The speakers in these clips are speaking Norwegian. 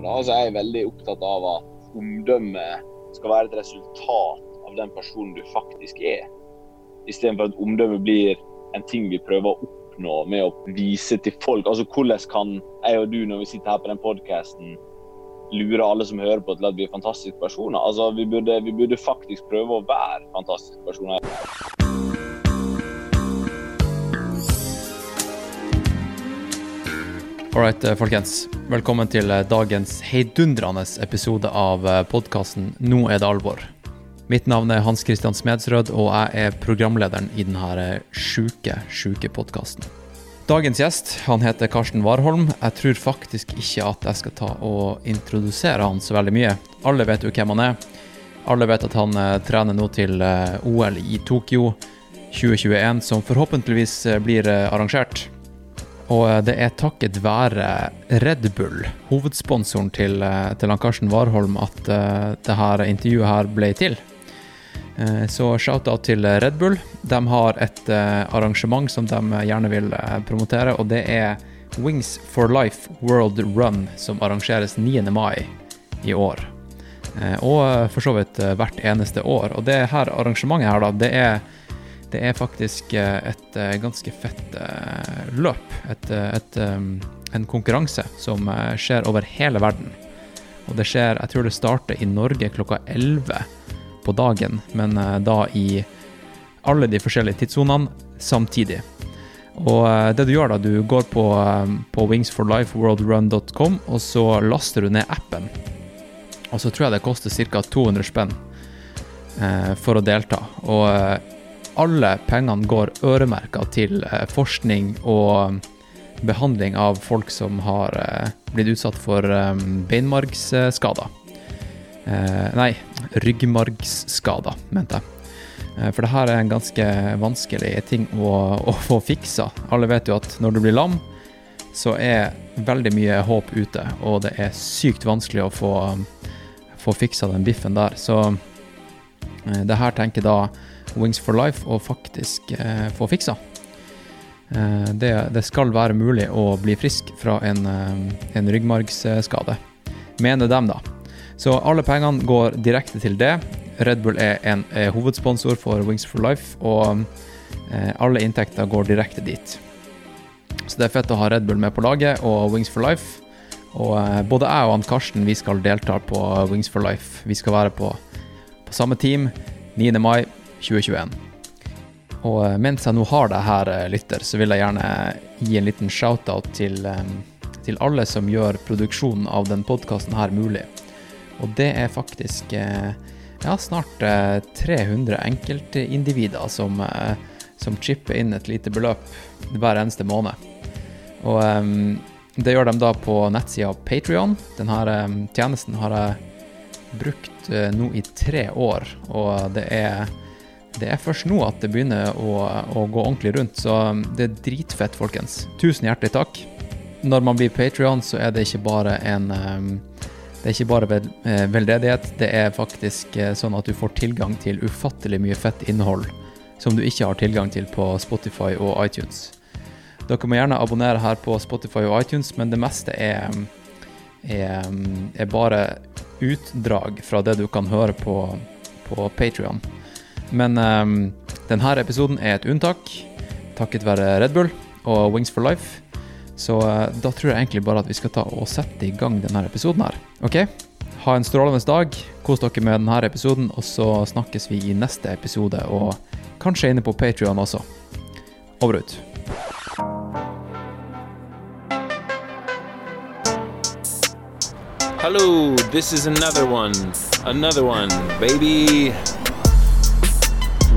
omdømme. Da. Altså, jeg er veldig opptatt av at omdømme skal være et resultat av den personen du faktisk er. Istedenfor at omdømme blir en ting vi prøver å oppnå med å vise til folk. Altså hvordan kan jeg og du, når vi sitter her på den podkasten, lure alle som hører på til at vi er fantastiske personer? Altså, vi burde, vi burde faktisk prøve å være fantastiske personer. Alright, eh, folkens. Velkommen til eh, dagens heidundrende episode av podkasten Nå er det alvor. Mitt navn er Hans Christian Smedsrød, og jeg er programlederen i denne sjuke, sjuke podkasten. Dagens gjest han heter Karsten Warholm. Jeg tror faktisk ikke at jeg skal ta og introdusere han så veldig mye. Alle vet jo hvem han er. Alle vet at han eh, trener nå til eh, OL i Tokyo 2021, som forhåpentligvis eh, blir eh, arrangert. Og eh, det er takket være Red Bull, hovedsponsoren til, eh, til Karsten Warholm, at uh, det her intervjuet her ble til. Uh, Så shout-out til Red Bull. De har et uh, arrangement som de gjerne vil eh, promotere, og det er Wings for Life World Run, som arrangeres 9. mai i år. Eh, Og eh, for så vidt eh, hvert eneste år. Og det her arrangementet her, da, det er, det er faktisk eh, et eh, ganske fett eh, løp. Et, et, eh, en konkurranse som skjer over hele verden. Og det skjer, jeg tror det starter i Norge klokka 11 på dagen, men da i alle de forskjellige tidssonene samtidig. Og det du gjør da, du går på, eh, på wingsforlifeworldrun.com, og så laster du ned appen. Og så tror jeg det koster ca. 200 spenn eh, for å delta. Og alle pengene går øremerka til eh, forskning og behandling av folk som har eh, blitt utsatt for eh, beinmargsskader. Eh, nei, ryggmargsskader, mente jeg. For det her er en ganske vanskelig ting å, å få fiksa. Alle vet jo at når du blir lam, så er veldig mye håp ute, og det er sykt vanskelig å få, få fiksa den biffen der. Så det her tenker da Wings for Life og faktisk eh, få fiksa. Eh, det, det skal være mulig å bli frisk fra en, eh, en ryggmargsskade, mener dem da. Så alle pengene går direkte til det. Red Bull er en er hovedsponsor for Wings for Life, og eh, alle inntekter går direkte dit. Så det er fett å ha Red Bull med på laget og Wings for Life. Og eh, både jeg og han Karsten vi skal delta på Wings for Life. Vi skal være på, på samme team 9. mai 2021. Og eh, mens jeg nå har deg her, eh, lytter, så vil jeg gjerne gi en liten shout-out til, til alle som gjør produksjonen av den podkasten her mulig. Og det er faktisk eh, ja, snart eh, 300 enkeltindivider som, som chipper inn et lite beløp hver eneste måned. Og det gjør de da på nettsida Patrion. Denne tjenesten har jeg brukt nå i tre år, og det er det er først nå at det begynner å, å gå ordentlig rundt, så um, det er dritfett, folkens. Tusen hjertelig takk. Når man blir Patrion, så er det ikke bare en um, Det er ikke bare eh, veldedighet, det er faktisk eh, sånn at du får tilgang til ufattelig mye fett innhold som du ikke har tilgang til på Spotify og iTunes. Dere må gjerne abonnere her på Spotify og iTunes, men det meste er, um, er, er bare utdrag fra det du kan høre på, på Patrion. Men um, denne episoden er et unntak, takket være Red Bull og Wings for Life. Så uh, da tror jeg egentlig bare at vi skal ta og sette i gang denne episoden her. Ok? Ha en strålende dag. Kos dere med denne episoden, og så snakkes vi i neste episode, og kanskje inne på Patrion også. Over og ut. Hello, this is another one. Another one, baby.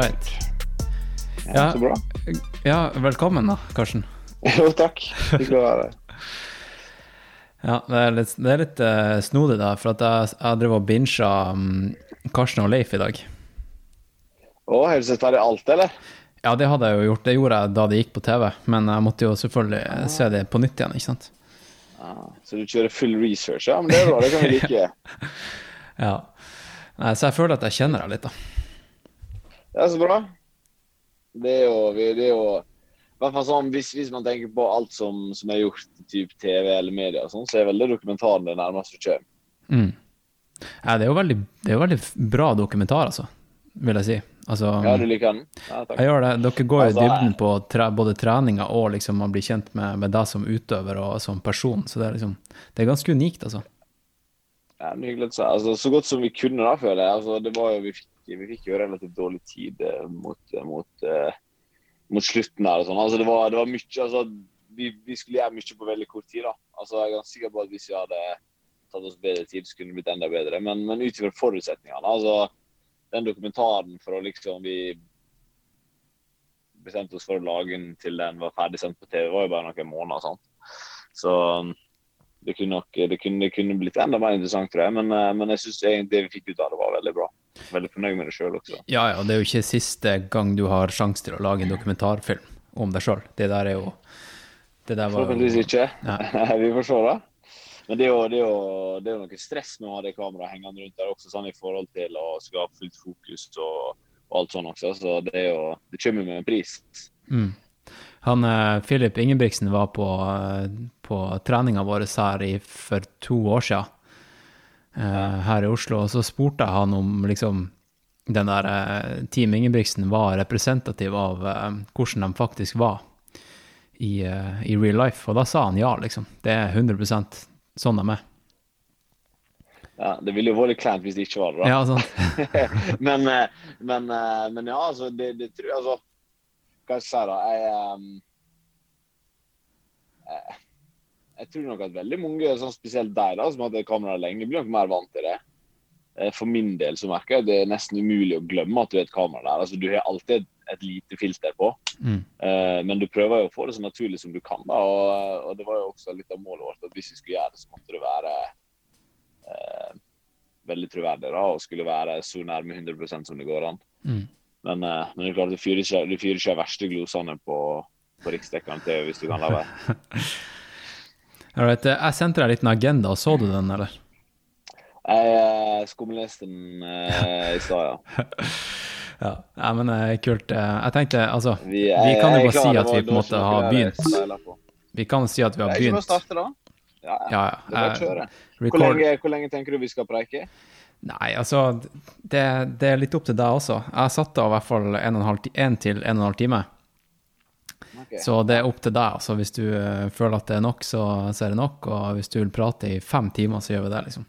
right. Ja, Ja. Så bra. Ja, velkommen da, Karsten. Jo, takk. Hyggelig å være her. Ja, det er litt, det er litt uh, snodig, da, for at jeg, jeg driver og bincha um, Karsten og Leif i dag. Å, har du sett ferdig alt, eller? Ja, det hadde jeg jo gjort. Det gjorde jeg da det gikk på TV, men jeg måtte jo selvfølgelig ah. se det på nytt igjen, ikke sant. Ah, så du kjører full research, ja? Men det er bra, det kan vi like. Ja. Nei, så jeg føler at jeg kjenner deg litt, da. Det er så bra. Det er jo, det er jo sånn, hvis, hvis man tenker på alt som, som er gjort i typ TV eller media, sånn, så er vel det dokumentaren det nærmeste du kommer. Mm. Ja, det er jo veldig, det er jo veldig bra dokumentar, altså, vil jeg si. Altså, Ja, du liker den? Ja, takk. jeg gjør det. Dere går i Altså, dybden på tre, både treninga og liksom man blir kjent med, med deg som utøver og som person, så det er liksom Det er ganske unikt, altså. Ja, hyggelig å se. Altså, så godt som vi kunne, da, føler jeg. Altså, det var jo, vi, fikk, vi fikk jo relativt dårlig tid eh, mot, eh, mot, eh, mot slutten der. og sånn. Altså, det, var, det var mye altså, vi, vi skulle gjøre mye på veldig kort tid. da. Altså, Jeg er ganske sikker på at hvis vi hadde tatt oss bedre tid, så kunne det blitt enda bedre. Men, men ut ifra forutsetningene altså, Den dokumentaren for å liksom Vi bestemte oss for å lage den til den var ferdig sendt på TV, var jo bare noen måneder. sant? Så det kunne nok det kunne, det kunne blitt enda mer interessant, tror jeg. Men, men jeg syns egentlig det vi fikk ut av det, var veldig bra. Veldig fornøyd med det sjøl også. Ja, ja, det er jo ikke siste gang du har sjanse til å lage en dokumentarfilm om deg sjøl. Det der er jo Det der var Forhåpentligvis ikke. Ja. vi får se, da. Men det er, jo, det, er jo, det er jo noe stress med å ha det kameraet hengende rundt der også, sånn i forhold til å skape fullt fokus og, og alt sånn også. Så det er jo Det kommer med en pris. mm. Han Filip Philip Ingebrigtsen var på, eh, på treninga vår her i, for to år siden, eh, her i Oslo, og så spurte jeg han om liksom den der eh, Team Ingebrigtsen var representativ av eh, hvordan de faktisk var i, eh, i real life, og da sa han ja, liksom. Det er 100% sånn de er. Ja, det ville jo vært litt kleint hvis det ikke var det, da. Ja, sant. men, eh, men, eh, men ja, altså, det, det tror jeg altså Hva skal jeg si, da? Jeg, um, eh, jeg tror nok at veldig mange, sånn spesielt deg, da, som har hatt kamera lenge, blir nok mer vant til det. Eh, For min del så merker jeg at det er nesten umulig å glemme at du har et kamera der. Altså, du har alltid et, lite filter på, Mm. eh, men du prøver jo å få det så naturlig som du kan. da, og, og Det var jo også litt av målet vårt at hvis vi skulle gjøre det, så måtte det være eh, veldig troverdig da, og skulle være så nærme 100 som det går an. Mm. Men, eh, men det er klart, du fyrer ikke, du fyrer ikke de verste glosene på, på riksdekkende TV hvis du kan la være. Alright, eh, jeg sendte deg en liten agenda, så du den, eller? Jeg eh, skumleste den eh, i stad, ja. Ja, ja men kult. Jeg tenkte, altså Vi, Vi kan jo bare si at vi på en måte har jeg begynt. Vi kan si at vi Det har er ikke noe å starte, da. Ja, ja. Det er bare å ja. kjøre. Hvor lenge, hvor lenge tenker du vi skal preike? Nei, altså det, det er litt opp til deg også. Jeg satte av i hvert fall en, og en, halv, en til en og en halv time. Ok. Så det er opp til deg. Altså, hvis du eh, føler at det er nok, så, så er det nok. Og hvis du vil prate i fem timer, så gjør vi det, liksom.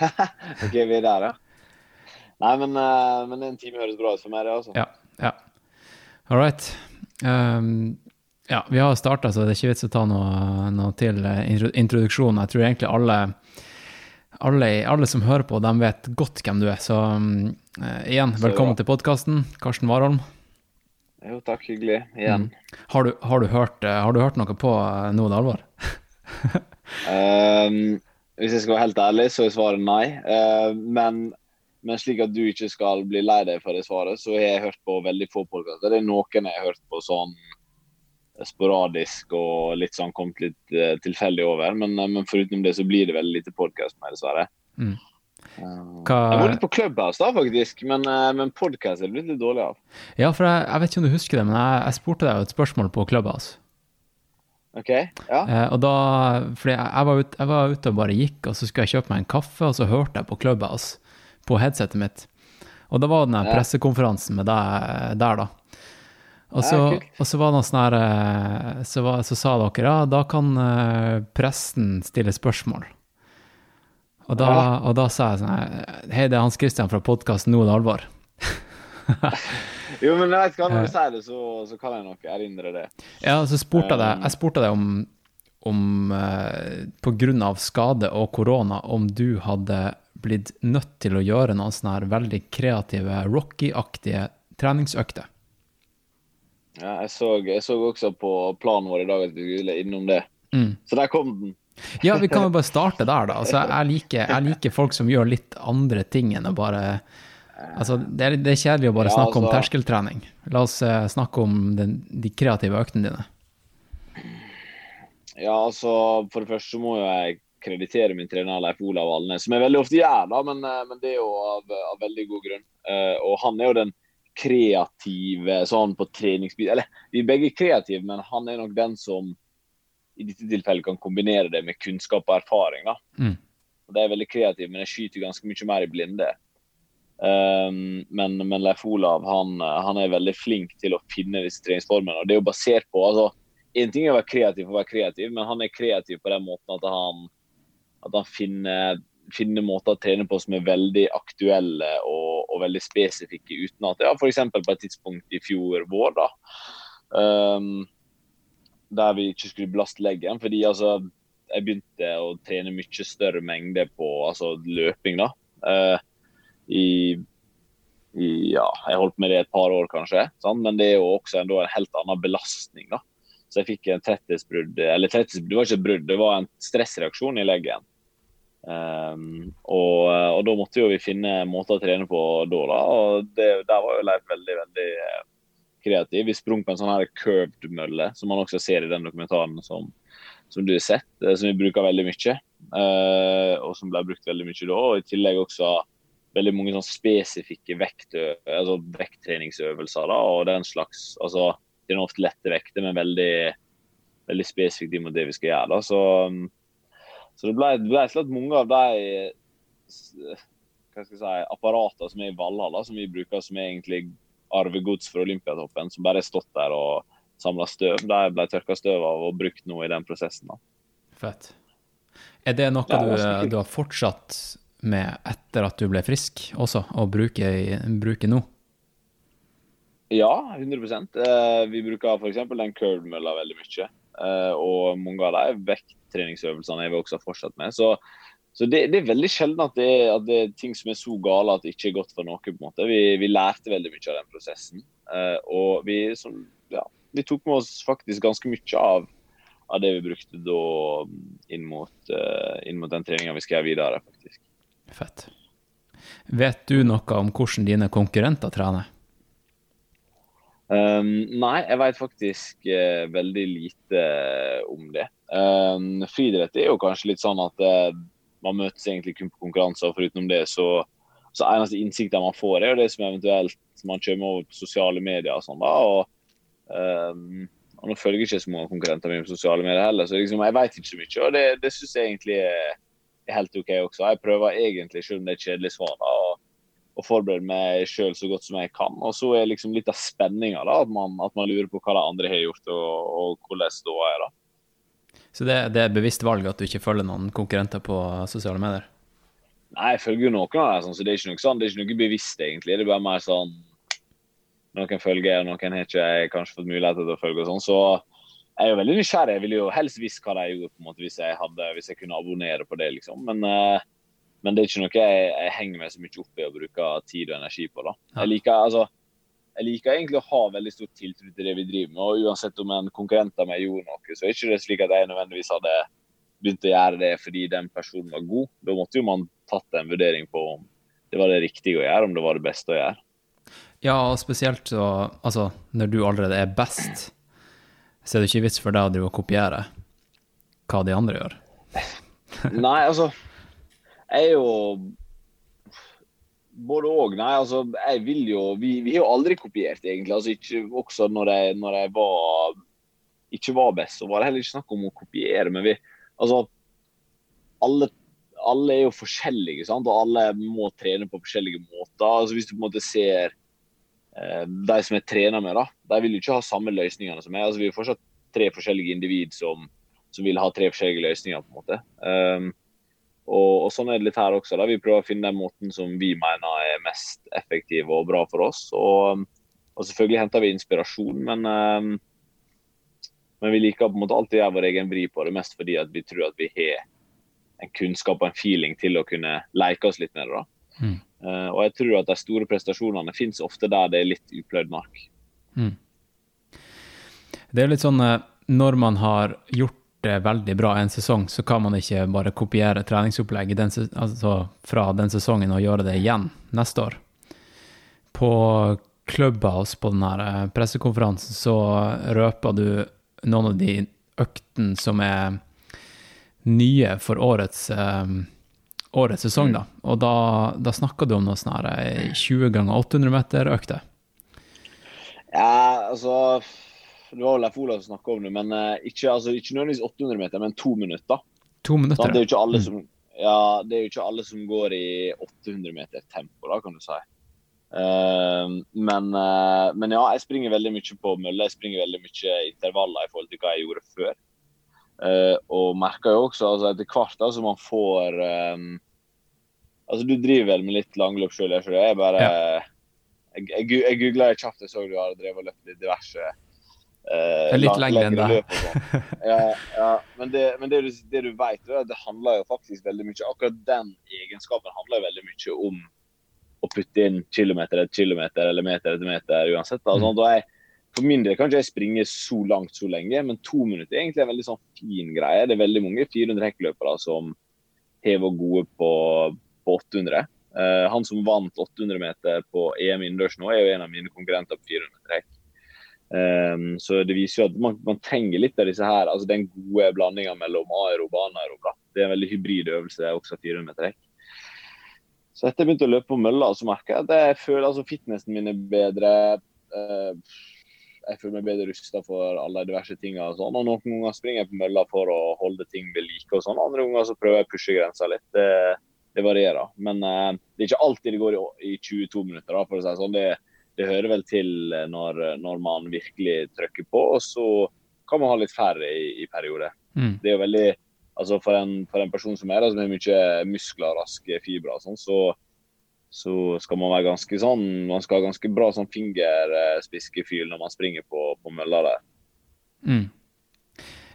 Ok, vi er der, ja. Nei, men, eh, men en time høres bra ut for meg, det, altså. Ja. ja. All right. Um, ja, vi har starta, så det er ikke vits å ta noe, noe til eh, introduksjon. Jeg tror egentlig alle, alle, alle som hører på, de vet godt hvem du er. Så um, igjen, velkommen til podkasten. Karsten Warholm. Jo, takk. Hyggelig. Igjen. Har du, har, du hørt, eh, har du hørt noe på Noe Nå er alvor? um, hvis jeg skal være helt ærlig, så er svaret nei. Uh, men, men slik at du ikke skal bli lei deg for det svaret, så har jeg hørt på veldig få podkaster. Det er noen jeg har hørt på sånn sporadisk og litt sånn kommet litt uh, tilfeldig over. Men, uh, men foruten det så blir det veldig lite podkast med, dessverre. Mm. Eh, Hva- Jeg var litt på Clubhouse da, faktisk, men, eh, men podkast er blitt litt dårlig av. Ja, for jeg, jeg vet ikke om du husker det, men jeg, jeg spurte deg jo et spørsmål på Clubhouse. OK? Ja? Eh, og da, fordi jeg, var ute, jeg var ute og bare gikk, og så skulle jeg kjøpe meg en kaffe, og så hørte jeg på Clubhouse på headsetet mitt. Og da var den Ja. pressekonferansen med deg der, da. Og så, Ja, og så var det noe sånn her eh, så, så sa dere ja, da kan presten pressen stille spørsmål. Og da, Ja. og da sa jeg sånn Hei, det er Hans Christian fra podkasten Nå er det alvor. Jo, men jeg vet når Eh. du sier det, så, så kan jeg nok erindre det. Ja, så spurte jeg deg, Um, jeg spurte deg om, om eh, av skade og korona, om du hadde blitt nødt til å gjøre noen sånne her veldig kreative, Rocky-aktige treningsøkter. Ja, jeg så, jeg så også på planen vår i dag at vi skulle innom det. Mm. Så der kom den. Ja, vi kan jo bare starte der, da. Altså, jeg, liker, jeg liker folk som gjør litt andre ting enn å bare Altså, det er, det er kjedelig å bare Ja, snakke om altså- terskeltrening. La oss uh, snakke om den, de kreative øktene dine. Ja, altså, For det første må jeg kreditere min trener Leif Olav Alnes, som jeg veldig ofte gjør, da, men, eh, men det er jo av, av veldig god grunn. Uh, og han er jo den kreative sånn på treningsbit Eller vi er begge kreative, men han er nok den som i dette tilfellet kan kombinere det med kunnskap og erfaring. da. Mm. Og Det er veldig kreativt, men jeg skyter ganske mye mer i blinde. Um, men, men Leif Olav han, han er veldig flink til å finne disse treningsformene. og det er jo basert på, altså, En ting er å være kreativ for å være kreativ, men han er kreativ på den måten at han, at han finner, finner måter å trene på som er veldig aktuelle og, og veldig spesifikke. Uten at ja, F.eks. på et tidspunkt i fjor vår, da, um, der vi ikke skulle belaste leggen. fordi altså, jeg begynte å trene mye større mengde på altså, løping. da. Uh, i, i, ja, jeg holdt med det et par år, kanskje. Sant? Men det er jo også en, en helt annen belastning. da. Så jeg fikk en tretthetsbrudd. Eller tretthetsbrudd, var ikke et brudd, det var en stressreaksjon i leggen. Um, og, og, da måtte jo vi finne måter å trene på da. da og det, Der var jo Leif veldig, veldig eh, kreativ. Vi sprang på en sånn her curved mølle, som man også ser i den dokumentaren som, som du har sett, eh, som vi bruker veldig mye. Uh, og som ble brukt veldig mye da. Og i tillegg også veldig mange sånn spesifikke vekt, altså vekttreningsøvelser da, og den slags. altså Det er ofte lette vekter, men veldig, veldig spesifikt mot det vi skal gjøre. da, Så, så det ble, det ble slett mange av de hva skal jeg si, apparatene som er i Valhalla, som vi bruker som er egentlig arvegods for Olympiatoppen, som bare har stått der og samla støv. De ble tørka støv av og brukt nå i den prosessen. da. Fett. Er det noe Ja, du, du har fortsatt med etter at du ble frisk også, å bruke, bruke nå? Ja, 100 eh, Vi bruker f.eks. den curve-mølla veldig mye. Eh, og mange av de vekttreningsøvelsene er vi også fortsatt med. Så, så det, det, er veldig sjelden at det, er, at det, er, ting som er så gale at det ikke er godt for noe. på en måte. Vi, vi lærte veldig mye av den prosessen. Uh, og vi, som, ja, vi, tok med oss faktisk ganske mye av, av det vi brukte da inn mot, uh, inn mot den treninga vi skal gjøre videre. faktisk. Fett. Vet du noe om hvordan dine konkurrenter trener? Um, nei, jeg vet faktisk uh, veldig lite om det. Um, friidrett er jo kanskje litt sånn at uh, man møtes egentlig kun på konkurranser, foruten det så, så eneste innsikten man får, er jo det som eventuelt man kommer over på sosiale medier og sånn. da, og, um, og Nå følger jeg ikke så mange konkurrenter mine på sosiale medier heller, så liksom, jeg vet ikke så mye. og Det, det syns jeg egentlig er, er helt OK også. Jeg prøver egentlig, selv om det er kjedelig svar, da, å, forberede meg sjøl så godt som jeg kan. Og så er liksom litt av spenninga at, man- at man lurer på hva de andre har gjort, og, og hvordan ståa er. da. Så det, det er bevisst valg at du ikke følger noen konkurrenter på sosiale medier? Nei, jeg følger jo noen av dem, sånn, så det er ikke noe sånn, det er ikke noe bevisst, egentlig. Det er bare mer sånn Noen følger, noen har ikke jeg kanskje fått mulighet til å følge. og sånn, Så jeg er jo veldig nysgjerrig. Jeg ville jo helst visst hva de gjorde på en måte hvis jeg, hadde, hvis jeg kunne abonnere på det. liksom. Men, eh, men det er ikke noe jeg, jeg henger meg så mye opp i å bruke tid og energi på. da. Jeg liker, altså, jeg liker egentlig å ha veldig stor tiltro til det vi driver med. og Uansett om en konkurrent av meg gjorde noe, så er ikke det slik at jeg nødvendigvis hadde begynt å gjøre det fordi den personen var god. Da måtte jo man tatt en vurdering på om det var det riktige å gjøre, om det var det beste å gjøre. Ja, og spesielt så Altså, når du allerede er best, så er det ikke vits for deg å drive og kopiere hva de andre gjør. Nei, altså Jeg er jo både òg. Nei, altså jeg vil jo Vi, vi har jo aldri kopiert, egentlig. Altså ikke Også når jeg, når jeg var ikke var best, så var det heller ikke snakk om å kopiere. Men vi Altså alle, alle er jo forskjellige, sant? og alle må trene på forskjellige måter. Altså Hvis du på en måte ser eh, de som jeg trener med, da, de vil jo ikke ha samme løsningene som meg. Altså Vi er fortsatt tre forskjellige individ som, som vil ha tre forskjellige løsninger. på en måte. Um, og, og sånn er det litt her også. da Vi prøver å finne den måten som vi mener er mest effektiv og bra for oss. Og, og selvfølgelig henter vi inspirasjon, men, um, men vi liker på en måte alltid å gjøre vår egen vri på det, mest fordi vi tror at vi har en kunnskap og en feeling til å kunne leke oss litt med det. da. Mm. Uh, og jeg tror at de store prestasjonene finnes ofte der det er litt upløyd mark. Mm. Det er litt sånn eh, når man har gjort det veldig bra en sesong, så kan man ikke bare kopiere treningsopplegg den, altså fra den sesongen og gjøre det igjen neste år. På Clubhouse på den her pressekonferansen så røper du noen av de øktene som er nye for årets, um, årets sesong, da. Og da, da snakker du om noe sånn her 20 ganger 800 meter-økte. Ja, altså Det var vel Leif Olav som snakka om det, men uh, ikke, altså, ikke nødvendigvis 800 meter, men to minutter. To minutter, sånn, det er alle mm. som ja, det er jo ikke alle som går i 800 meter tempo, da, kan du si. Uh, men, uh, men, ja, jeg springer veldig mye på mølle. Jeg springer veldig mye intervaller i forhold til hva jeg gjorde før. Uh, og merker jo også altså etter hvert som man får um, Altså, du driver vel med litt langløp sjøl, jeg, bare ja. Jeg, jeg, jeg googla kjapt, jeg så du har drevet og løpt litt diverse uh, Litt lengre enn det. Sånn. ja, ja, men det, men det, det du vet, er at det handler jo faktisk veldig mye Akkurat den egenskapen handler veldig mye om å putte inn kilometer etter kilometer eller meter etter meter uansett. Da jeg, for min del kan ikke jeg springe så langt så lenge, men to minutter er egentlig en veldig sånn fin greie. Det er veldig mange 400 hekkløpere som hever gode på, på 800. Uh, eh, han som vant 800 meter på EM innendørs nå, er jo en av mine konkurrenter på 400 hekk. Um, så det viser jo at man, man, trenger litt av disse her, altså den gode blandinga mellom aerob og anaerob. Det er en veldig hybrid øvelse, også 400 meter rekk. Så etter jeg begynte å løpe på mølla, så merker jeg at jeg føler altså fitnessen min er bedre. Uh, jeg føler meg bedre rusta for alle de diverse tinga Og sånn. Og noen ganger springer jeg på mølla for å holde ting ved like. og sånn. Andre ganger så prøver jeg å pushe grensa litt. Det, det varierer. Men uh, det er ikke alltid det går i, i 22 minutter. Da, for å si sånn. Det, det, hører vel til når, når, man virkelig trykker på. Og så kan man ha litt færre i, i perioder. Mm. Det er jo veldig altså for en, for en person som da, som har mye muskler, raske fibre, sånn, så så skal man være ganske sånn Man skal ha ganske bra sånn fingerspiskefyl når man springer på, på mølla der. Mm.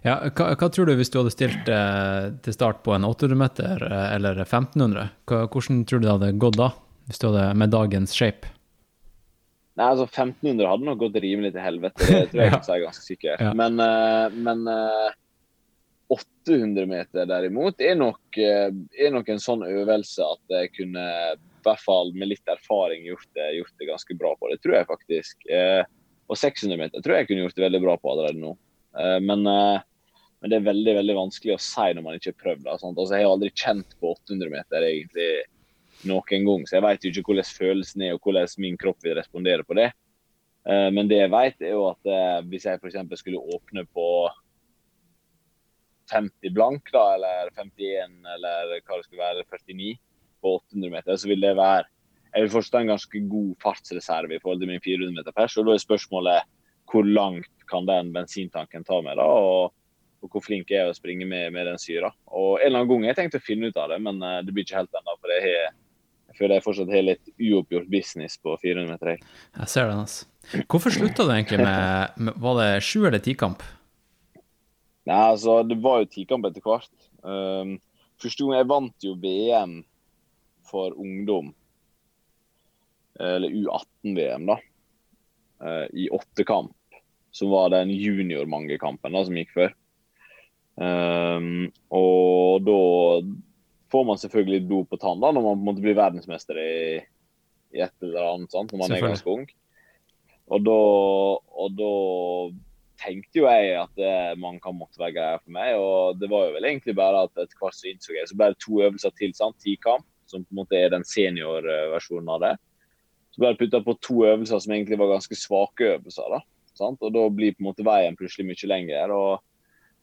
Ja, hva, hva, tror du hvis du hadde stilt eh, til start på en 800 meter eh, eller 1500? Hva, hvordan tror du det hadde gått da, hvis du hadde med dagens shape? Nei, altså 1500 hadde nok gått rimelig til helvete, det tror jeg ja. er ganske sikker. Ja. Men, uh, men uh, eh, 800 meter derimot er nok, uh, er nok en sånn øvelse at jeg kunne i hvert fall med litt erfaring gjort det, gjort det ganske bra på. Det tror jeg faktisk. Eh, og 600 meter tror jeg jeg kunne gjort det veldig bra på allerede nå. Eh, men, eh, men, det er veldig veldig vanskelig å si når man ikke har prøvd. Altså, jeg har aldri kjent på 800 meter egentlig noen gang, så jeg vet jo ikke hvordan følelsen er og hvordan min kropp vil respondere på det. Eh, men det jeg vet, er jo at eh, hvis jeg f.eks. skulle åpne på 50 blank, da, eller 51, eller hva det skulle være, 49 på 800 meter, så vil det være jeg vil fortsatt ha en ganske god fartsreserve i forhold til min 400 meter pers. og Da er spørsmålet hvor langt kan den bensintanken ta meg, da, og, og hvor flink jeg er å springe med, med den syra. Og En eller annen gang jeg tenkt å finne ut av det, men uh, det blir ikke helt ennå. For jeg, har, jeg føler jeg fortsatt har litt uoppgjort business på 400 meter. Jeg ser den, altså. Hvorfor slutta du egentlig med, med Var det sju eller tikamp? Nei, altså, det var jo tikamp etter hvert. Um, første gang jeg vant jo VM for ungdom, eller U18-VM, da, uh, i åttekamp. Som var den junior-mangekampen som gikk før. Um, og da får man selvfølgelig blod på tann da, når man måtte bli verdensmester i, i et eller annet, sant? når man er ganske ung. Og da, og da tenkte jo jeg at man kan måtte være greia for meg. Og det var jo vel egentlig bare at etter hvert så innså jeg så ble det to øvelser til. sant? Ti kamp som på en måte er den seniorversjonen av det. Så ble det putta på to øvelser som egentlig var ganske svake øvelser. da, sant? Og Da blir på en måte veien plutselig mye lengre. og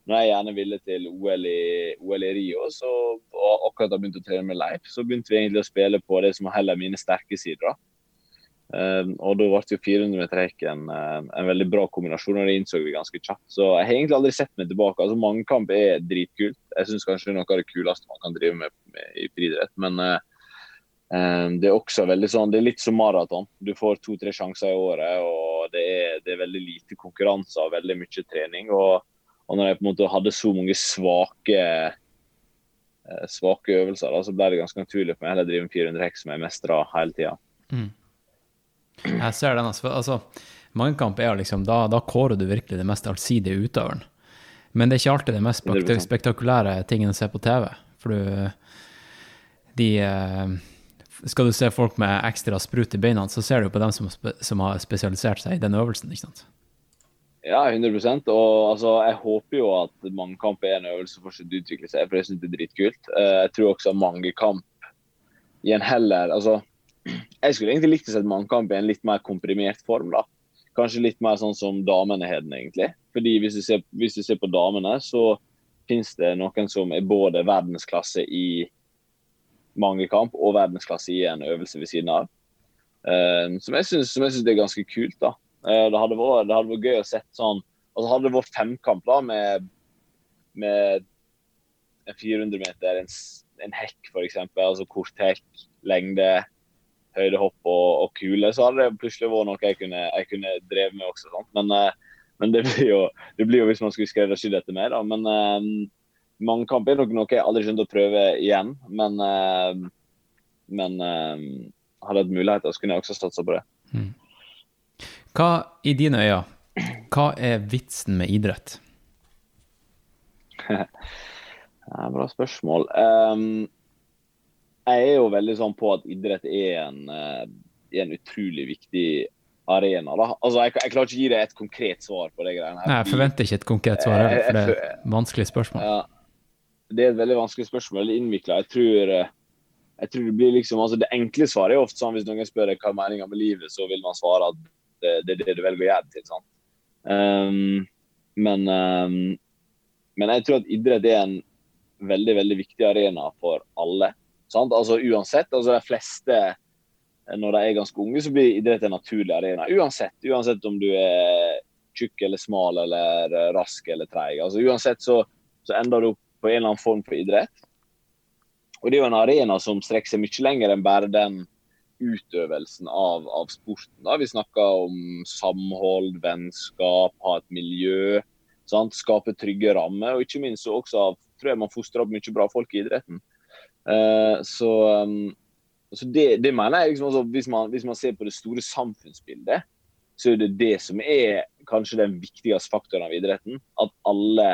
når jeg gjerne ville til OL i, OL i Rio, så, og akkurat da begynte å trene med Leif, så begynte vi egentlig å spille på det som var heller mine sterke sider. da. Um, og da ble jo 400 meter hekk en, en, veldig bra kombinasjon, og det innså vi ganske kjapt. Så jeg har egentlig aldri sett meg tilbake. altså Mangekamp er dritkult. Jeg syns kanskje det er noe av det kuleste man kan drive med, med i friidrett. Men uh, um, det er også veldig sånn, det er litt som maraton. Du får to-tre sjanser i året, og det er, det er, veldig lite konkurranse og veldig mye trening. Og, og når jeg på en måte hadde så mange svake uh, svake øvelser, da, så ble det ganske naturlig for meg heller å drive med 400 hekk som jeg mestra hele tida. Mm. Jeg ser den. Altså, altså Mangekamp er liksom da, da kårer du virkelig det mest allsidige utøveren. Men det er ikke alltid det mest spektakulære tingene å se på TV. For du De eh, Skal du se folk med ekstra sprut i beina, så ser du på dem som, som har spesialisert seg i den øvelsen, ikke sant? Ja, 100 Og altså, jeg håper jo at mangekamp er en øvelse som fortsatt utvikler seg, for jeg syns det er dritkult. Eh, Jeg tror også mangekamp i en heller Altså, jeg skulle egentlig likt å se mangekamp i en litt mer komprimert form, da. Kanskje litt mer sånn som damene har den, egentlig. Fordi hvis du ser, hvis du ser på damene, så finnes det noen som er både verdensklasse i mangekamp og verdensklasse i en øvelse ved siden av. Eh, som jeg syns er ganske kult. da. Eh, det, hadde vært, det hadde vært gøy å sett sånn altså Hadde det vært femkamp da, med, med en 400 meter, en, en hekk f.eks., altså kort hekk, lengde, høydehopp og, og kule, så hadde det plutselig vært noe jeg kunne, jeg kunne drevet med også. Sant? Men, eh, men det, blir jo, det blir jo hvis man skulle skreddersy dette mer. Da. Men um, mangekamp er nok noe jeg aldri kommer å prøve igjen. Men, um, men um, hadde jeg hatt muligheter, så kunne jeg også satsa på det. Hva, i dine øyne, hva er vitsen med idrett? Ja, bra spørsmål. Um, jeg er jo veldig sånn på at idrett er en, eh, er en utrolig viktig arena. Da. Altså, jeg, jeg klarer ikke å gi deg et konkret svar på det greiene her. Nei, jeg forventer ikke et konkret svar, for det er et vanskelig spørsmål. Ja, det er et veldig vanskelig spørsmål, veldig innvikla. Jeg tror eh, jeg tror det blir liksom, altså det enkle svaret er ofte sånn hvis noen spør hva er meninga med livet, så vil man svare at det, er det du velger å gjøre til. sant? Um, men, um, men jeg tror at idrett er en veldig veldig viktig arena for alle. sant? Altså Uansett. altså De fleste eh, når de er ganske unge, så blir idrett en naturlig arena. Uansett, uansett om du er tjukk eller smal eller eh, rask eller treig. Altså, uansett så, så ender du opp på en eller annen form for idrett. Og det er jo en arena som strekker seg mye lenger enn bare den utøvelsen av, av sporten. Da. Vi snakker om samhold, vennskap, ha et miljø. Sant? Skape trygge rammer. Og ikke minst så også av, tror jeg man fostrer opp mye bra folk i idretten. Uh, så um, så det, det mener jeg liksom også, hvis man, hvis man ser på det store samfunnsbildet, så er det det som er kanskje den viktigste faktoren av idretten. At alle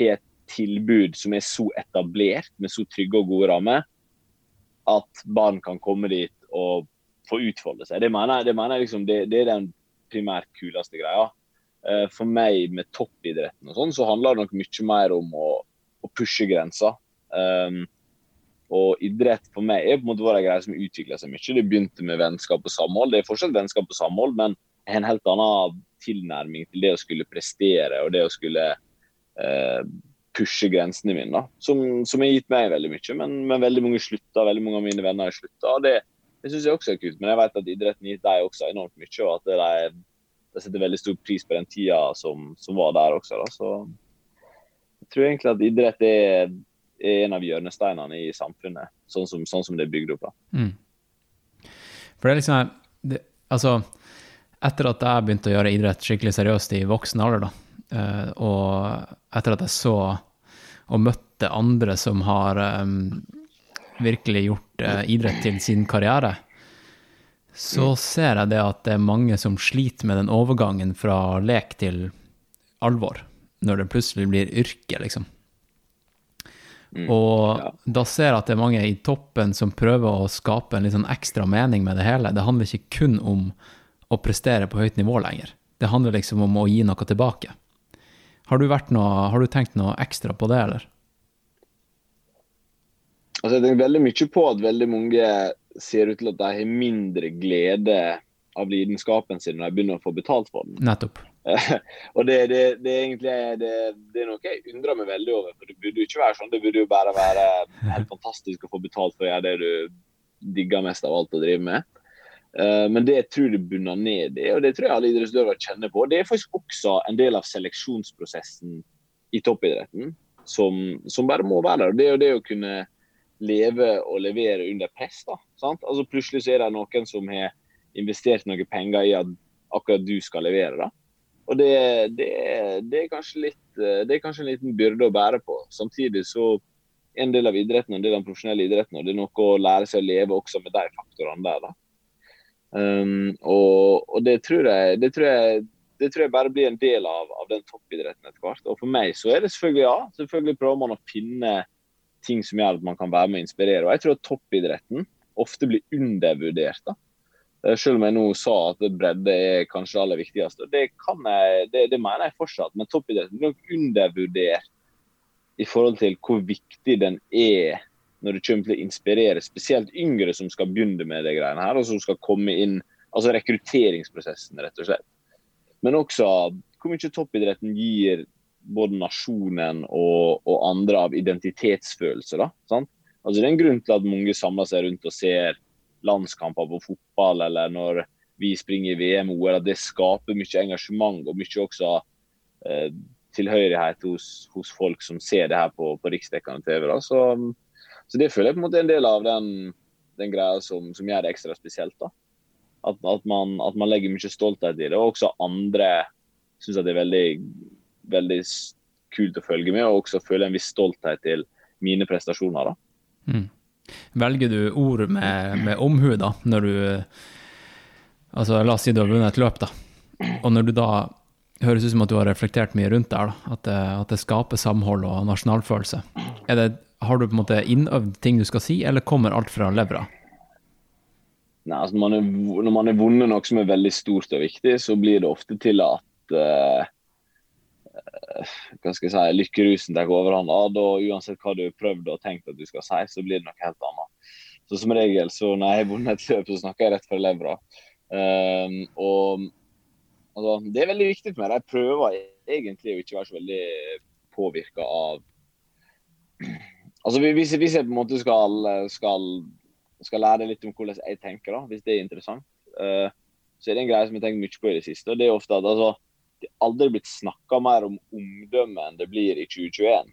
har et tilbud som er så etablert, med så trygge og gode rammer, at barn kan komme dit og få utfolde seg. Det mener det mener jeg liksom, det, det er den primært kuleste greia. Eh, For meg med toppidretten og sånn, så handler det nok mye mer om å, å pushe grenser. Um, og idrett for meg er på en måte en greie som utvikler seg mye. Det begynte med vennskap og samhold. Det er fortsatt vennskap og samhold, men en helt annen tilnærming til det å skulle prestere og det å skulle uh, pushe grensene mine. da, Som, som har gitt meg veldig mye. Men, men veldig mange slutta, veldig mange av mine venner har slutta. Det, det syns jeg også er kult. Men jeg vet at idretten gitt dem også enormt mye, og at de, setter veldig stor pris på den tida som, som var der også. da, så jeg tror egentlig at idrett er er en av hjørnesteinene i samfunnet, sånn som, sånn som det er bygd opp. da. Mm. For det er liksom det, Altså, etter at jeg begynte å gjøre idrett skikkelig seriøst i voksen alder, da, eh, og etter at jeg så og møtte andre som har um, virkelig gjort idrett til sin karriere, så ser jeg det at det er mange som sliter med den overgangen fra lek til alvor, når det plutselig blir yrke, liksom. Og ja. da ser jeg at det er mange i toppen som prøver å skape en litt sånn ekstra mening med det hele. Det handler ikke kun om å prestere på høyt nivå lenger. Det handler liksom om å gi noe tilbake. Har du, noe, har du tenkt noe ekstra på det, eller? Altså, jeg tenker veldig mye på at veldig mange ser ut til at de har mindre glede av lidenskapen sin når de begynner å få betalt for den. Nettopp. og det, det, det er egentlig det, det er noe jeg undrer meg veldig over. for Det burde jo ikke være sånn. Det burde jo bare være helt fantastisk å få betalt for å gjøre det du digger mest av alt å drive med. Eh, Men det jeg tror det bunner ned i, og det tror jeg alle idrettsutøvere kjenner på, det er faktisk også en del av seleksjonsprosessen i toppidretten som, som bare må være der. Det er jo det å kunne leve og levere under press. da, sant? Altså Plutselig så er det noen som har investert noen penger i at akkurat du skal levere. da. Og det, det, det, er litt, eh, det er kanskje en liten byrde å bære på. Samtidig så en del av idretten en del av den profesjonelle idretten, og det er noe å lære seg å leve også med de faktorene der. da. Um, og, og det, tror jeg, det, tror jeg, det tror jeg bare blir en del av, av den toppidretten etter hvert. Og for meg så er det selvfølgelig ja. Selvfølgelig prøver man å finne ting som gjør at man kan være med og inspirere. Og jeg tror at toppidretten ofte blir undervurdert. da. Eh, selv om jeg nå sa at bredde er kanskje det aller viktigste. Det, jeg, det, det mener jeg fortsatt, men toppidretten blir nok undervurdert i forhold til hvor viktig den er når det kommer til å inspirere spesielt yngre som skal begynne med de greiene her, og som skal komme inn Altså rekrutteringsprosessen, rett og slett. Men også hvor mye toppidretten gir både nasjonen og, og andre av identitetsfølelse. da? Altså Det er en grunn til at mange samler seg rundt og ser landskamper på fotball, eller når vi springer i VM-OL, at det skaper mye engasjement og mye også eh, tilhørighet hos, hos, folk som ser det her på, på riksdekkende TV. da, så så det føler jeg på en måte er en del av den, den greia som, som, gjør det ekstra spesielt. da. At, at, man, at, man, legger mye stolthet i det. Og også andre syns det er veldig, veldig kult å følge med, og også føle en viss stolthet til mine prestasjoner. da. Mm. Velger du ord med, med omhu, da, når du Altså, la oss si du har vunnet et løp, da. Og når du da høres ut som at du har reflektert mye rundt der, da, at det, at det skaper samhold og nasjonalfølelse. Er det har du på en måte innøvd ting du skal si, eller kommer alt fra levra? Nei, altså når man, er, når man er vunnet noe som er veldig stort og viktig, så blir det ofte til at uh, hva skal jeg si, lykkerusen tar overhånd. Da, uansett hva du har prøvd og tenkt at du skal si, så blir det noe helt annet. Så Som regel så når jeg har vunnet et løp, så snakker jeg rett fra levra. Um, og altså, Det er veldig viktig for meg. Jeg prøver egentlig å ikke være så veldig påvirka av Altså hvis, hvis, jeg på en måte skal, skal, skal, lære litt om hvordan jeg tenker, da, hvis det er interessant, uh, så er det en greie som jeg tenkt mye på i det siste. og Det er ofte at altså, aldri blitt snakka mer om omdømme enn det blir i 2021.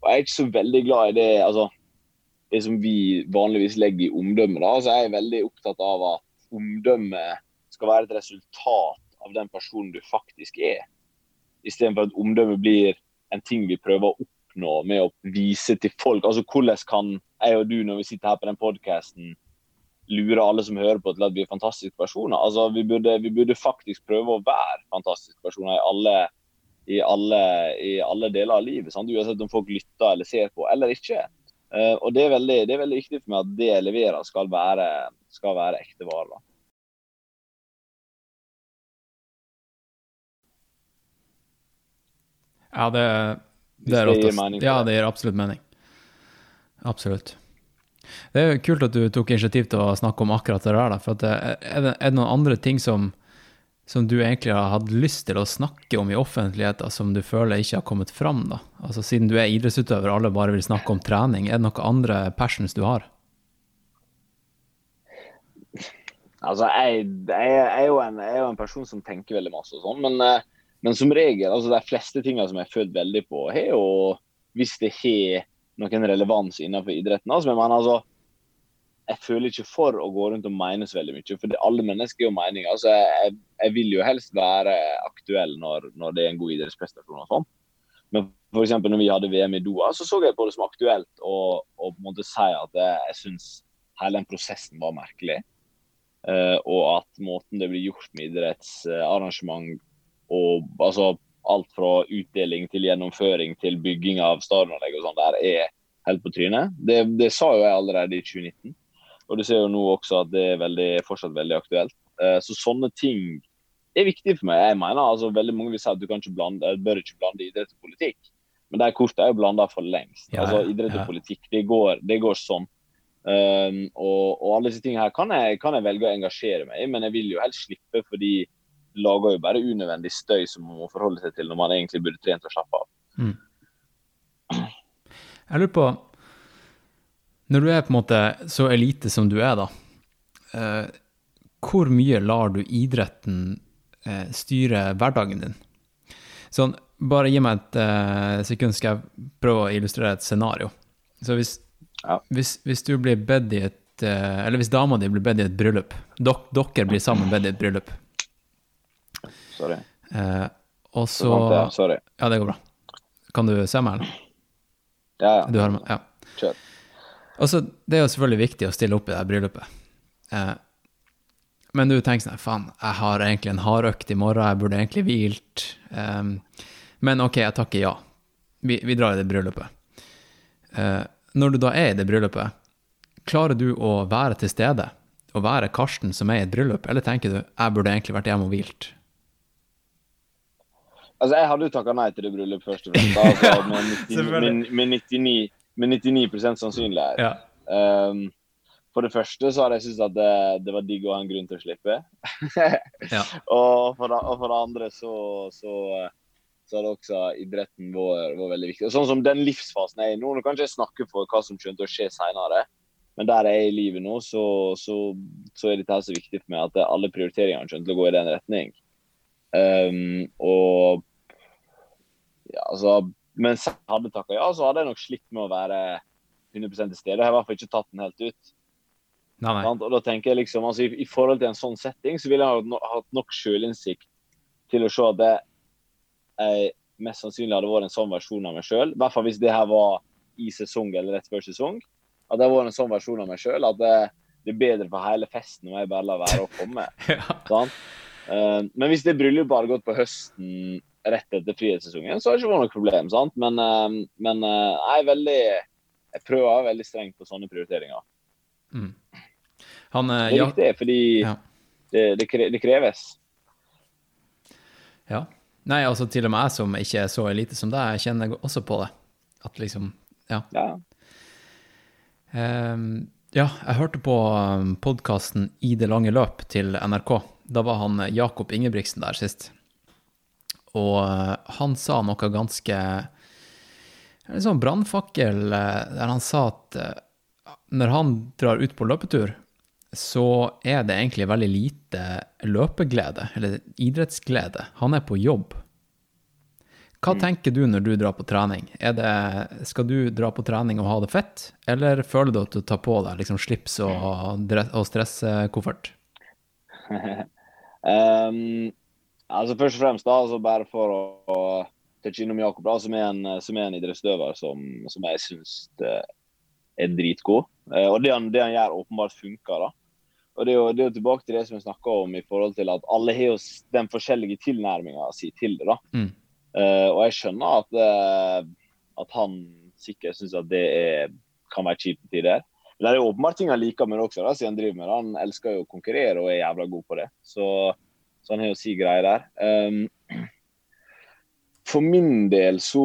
Og Jeg er ikke så veldig glad i det altså, det som vi vanligvis legger i omdømme. da, altså Jeg er veldig opptatt av at omdømme skal være et resultat av den personen du faktisk er. Istedenfor at omdømme blir en ting vi prøver å oppnå med å vise til folk? Altså Hvordan kan jeg og du, når vi sitter her på den podkasten, lure alle som hører på til at vi er fantastiske personer? Altså Vi burde, vi burde faktisk prøve å være fantastiske personer i alle, i alle, i alle deler av livet. Sant? Uansett om folk lytter eller ser på eller ikke. Uh, og det er, veldig, det er, veldig, viktig for meg at det jeg leverer, skal være, skal være ekte varer. Ja, det, det, det gir mening. Ja, det gir absolutt mening. Absolutt. Det er kult at du tok initiativ til å snakke om akkurat det der. For er, det, er det noen andre ting som, som, du egentlig har hatt lyst til å snakke om i offentligheten, som du føler ikke har kommet fram? da? Altså Siden du er idrettsutøver og alle bare vil snakke om trening, er det noen andre passions du har? Altså, jeg, jeg, jeg, er en, jeg, er jo en, person som tenker veldig masse og sånn, men uh, men som regel, altså de fleste tingene som jeg har følt veldig på, har jo hvis det har noen relevans innenfor idretten. Altså, men altså, jeg føler ikke for å gå rundt og mene så veldig mye. For det, alle mennesker er jo meninger. Altså, jeg, jeg, vil jo helst være aktuell når, når det er en god idrettsprestasjon og sånn. Men f.eks. når vi hadde VM i Doha, så så jeg på det som aktuelt å på en måte si at jeg, jeg syns hele den prosessen var merkelig. Uh, og at måten det blir gjort med idrettsarrangement og altså, alt fra utdeling til gjennomføring til bygging av stadionanlegg og sånn der er helt på trynet. Det, det, sa jo jeg allerede i 2019. Og du ser jo nå også at det er veldig, fortsatt veldig aktuelt. Uh, så sånne ting er viktig for meg. Jeg mener altså veldig Mange vil si at du kan ikke blande, bør ikke blande idrett og politikk. Men de kortene er jo blanda for lengst. Ja, altså Idrett og ja. politikk, det går, det går sånn. Um, og, og, alle disse tingene her kan jeg, kan jeg velge å engasjere meg i, men jeg vil jo helst slippe fordi lager jo bare unødvendig støy som man må forholde seg til når man egentlig burde trent og slappe av. Mm. Jeg lurer på Når du er på en måte så elite som du er, da, eh, hvor mye lar du idretten eh, styre hverdagen din? Sånn, bare gi meg et eh, sekund, skal jeg prøve å illustrere et scenario. Så hvis, ja. hvis, hvis du blir bedt i et eh, Eller hvis dama di blir bedt i et bryllup, dere blir sammen bedt i et bryllup Sorry. Eh, og så ja, Sorry. Ja, det går bra. Kan du se meg, eller? Ja, ja. Du hører meg? Ja. Kjør. Altså, det er jo selvfølgelig viktig å stille opp i det her bryllupet. Eh, Men du tenker sånn, faen, jeg har egentlig en hardøkt i morgen, jeg burde egentlig hvilt. Um, men ok, jeg takker ja. Vi, vi drar i det bryllupet. Uh, når du da er i det bryllupet, klarer du å være til stede? Å være Karsten som er i et bryllup, eller tenker du jeg burde egentlig vært hjemme og hvilt? Altså, jeg hadde jo takka nei til det bryllupet først og fremst. Altså, med, 90, med, med, 99, med 99 sannsynlighet. Ja. Um, for det første så hadde jeg syntes at det, det, var digg å ha en grunn til å slippe. Ja. og, for og for det andre så, så, så har også idretten vår vært veldig viktig. Og sånn som den livsfasen jeg er i nå, nå kan ikke jeg snakke for hva som skjønte å skje seinere, men der jeg er i livet nå, så, så, så er dette så viktig for meg at alle prioriteringene skjønte å gå i den retning. Um, og ja, altså Mens jeg hadde takka ja, så hadde jeg nok slitt med å være 100 til stede. Jeg har i hvert fall ikke tatt den helt ut. Nei, nei. Og da tenker jeg liksom, altså, i, I forhold til en sånn setting, så ville jeg ha hatt nok sjølinnsikt til å se at det, jeg mest sannsynlig hadde vært en sånn versjon av meg sjøl. I hvert fall hvis det her var i sesong eller rett før sesong. At det vært en sånn versjon av meg sjøl at det, det, er bedre for hele festen om jeg bare lar være å komme. Ja. sånn? Men hvis det bryllupet hadde gått på høsten rett etter frihetssesongen, så har det ikke vært noe problem. sant? Men, uh, men uh, jeg veldig Jeg prøver veldig strengt på sånne prioriteringer. Mm. Han, Det er ja, viktig, fordi Ja. det, det, kre, det kreves. ja. Nei, altså til og med jeg som ikke er så elite som deg, jeg kjenner også på det. At liksom, ja. Ja. um, ja, jeg hørte på podkasten I det lange løp til NRK. Da var han eh, Jakob Ingebrigtsen der sist. Og eh, han sa noe ganske En sånn brannfakkel eh, der han sa at eh, når han drar ut på løpetur, så er det egentlig veldig lite løpeglede, eller idrettsglede. Han er på jobb. Hva tenker du når du drar på trening? Er det, skal du dra på trening og ha det fett, eller føler du at du tar på deg liksom slips og, og stressekoffert? Um, altså Først og fremst, da, altså bare for å, å touche innom Jakob, da, som er en, som er en idrettsutøver som, som jeg syns er dritgod. Eh, og det han, det han gjør, åpenbart funker. da. Og Det er jo, det er jo tilbake til det som vi snakka om i forhold til at alle har jo den forskjellige tilnærminga si til det. da. Mm. Uh, og jeg skjønner at, uh, at han sikkert syns at det er, kan være kjipt til tider. Men det er jo åpenbart ting han liker med det også, da, siden han driver med det. Han elsker jo å konkurrere og er jævla god på det. Så, så han har jo si greie der. Um, for min del så,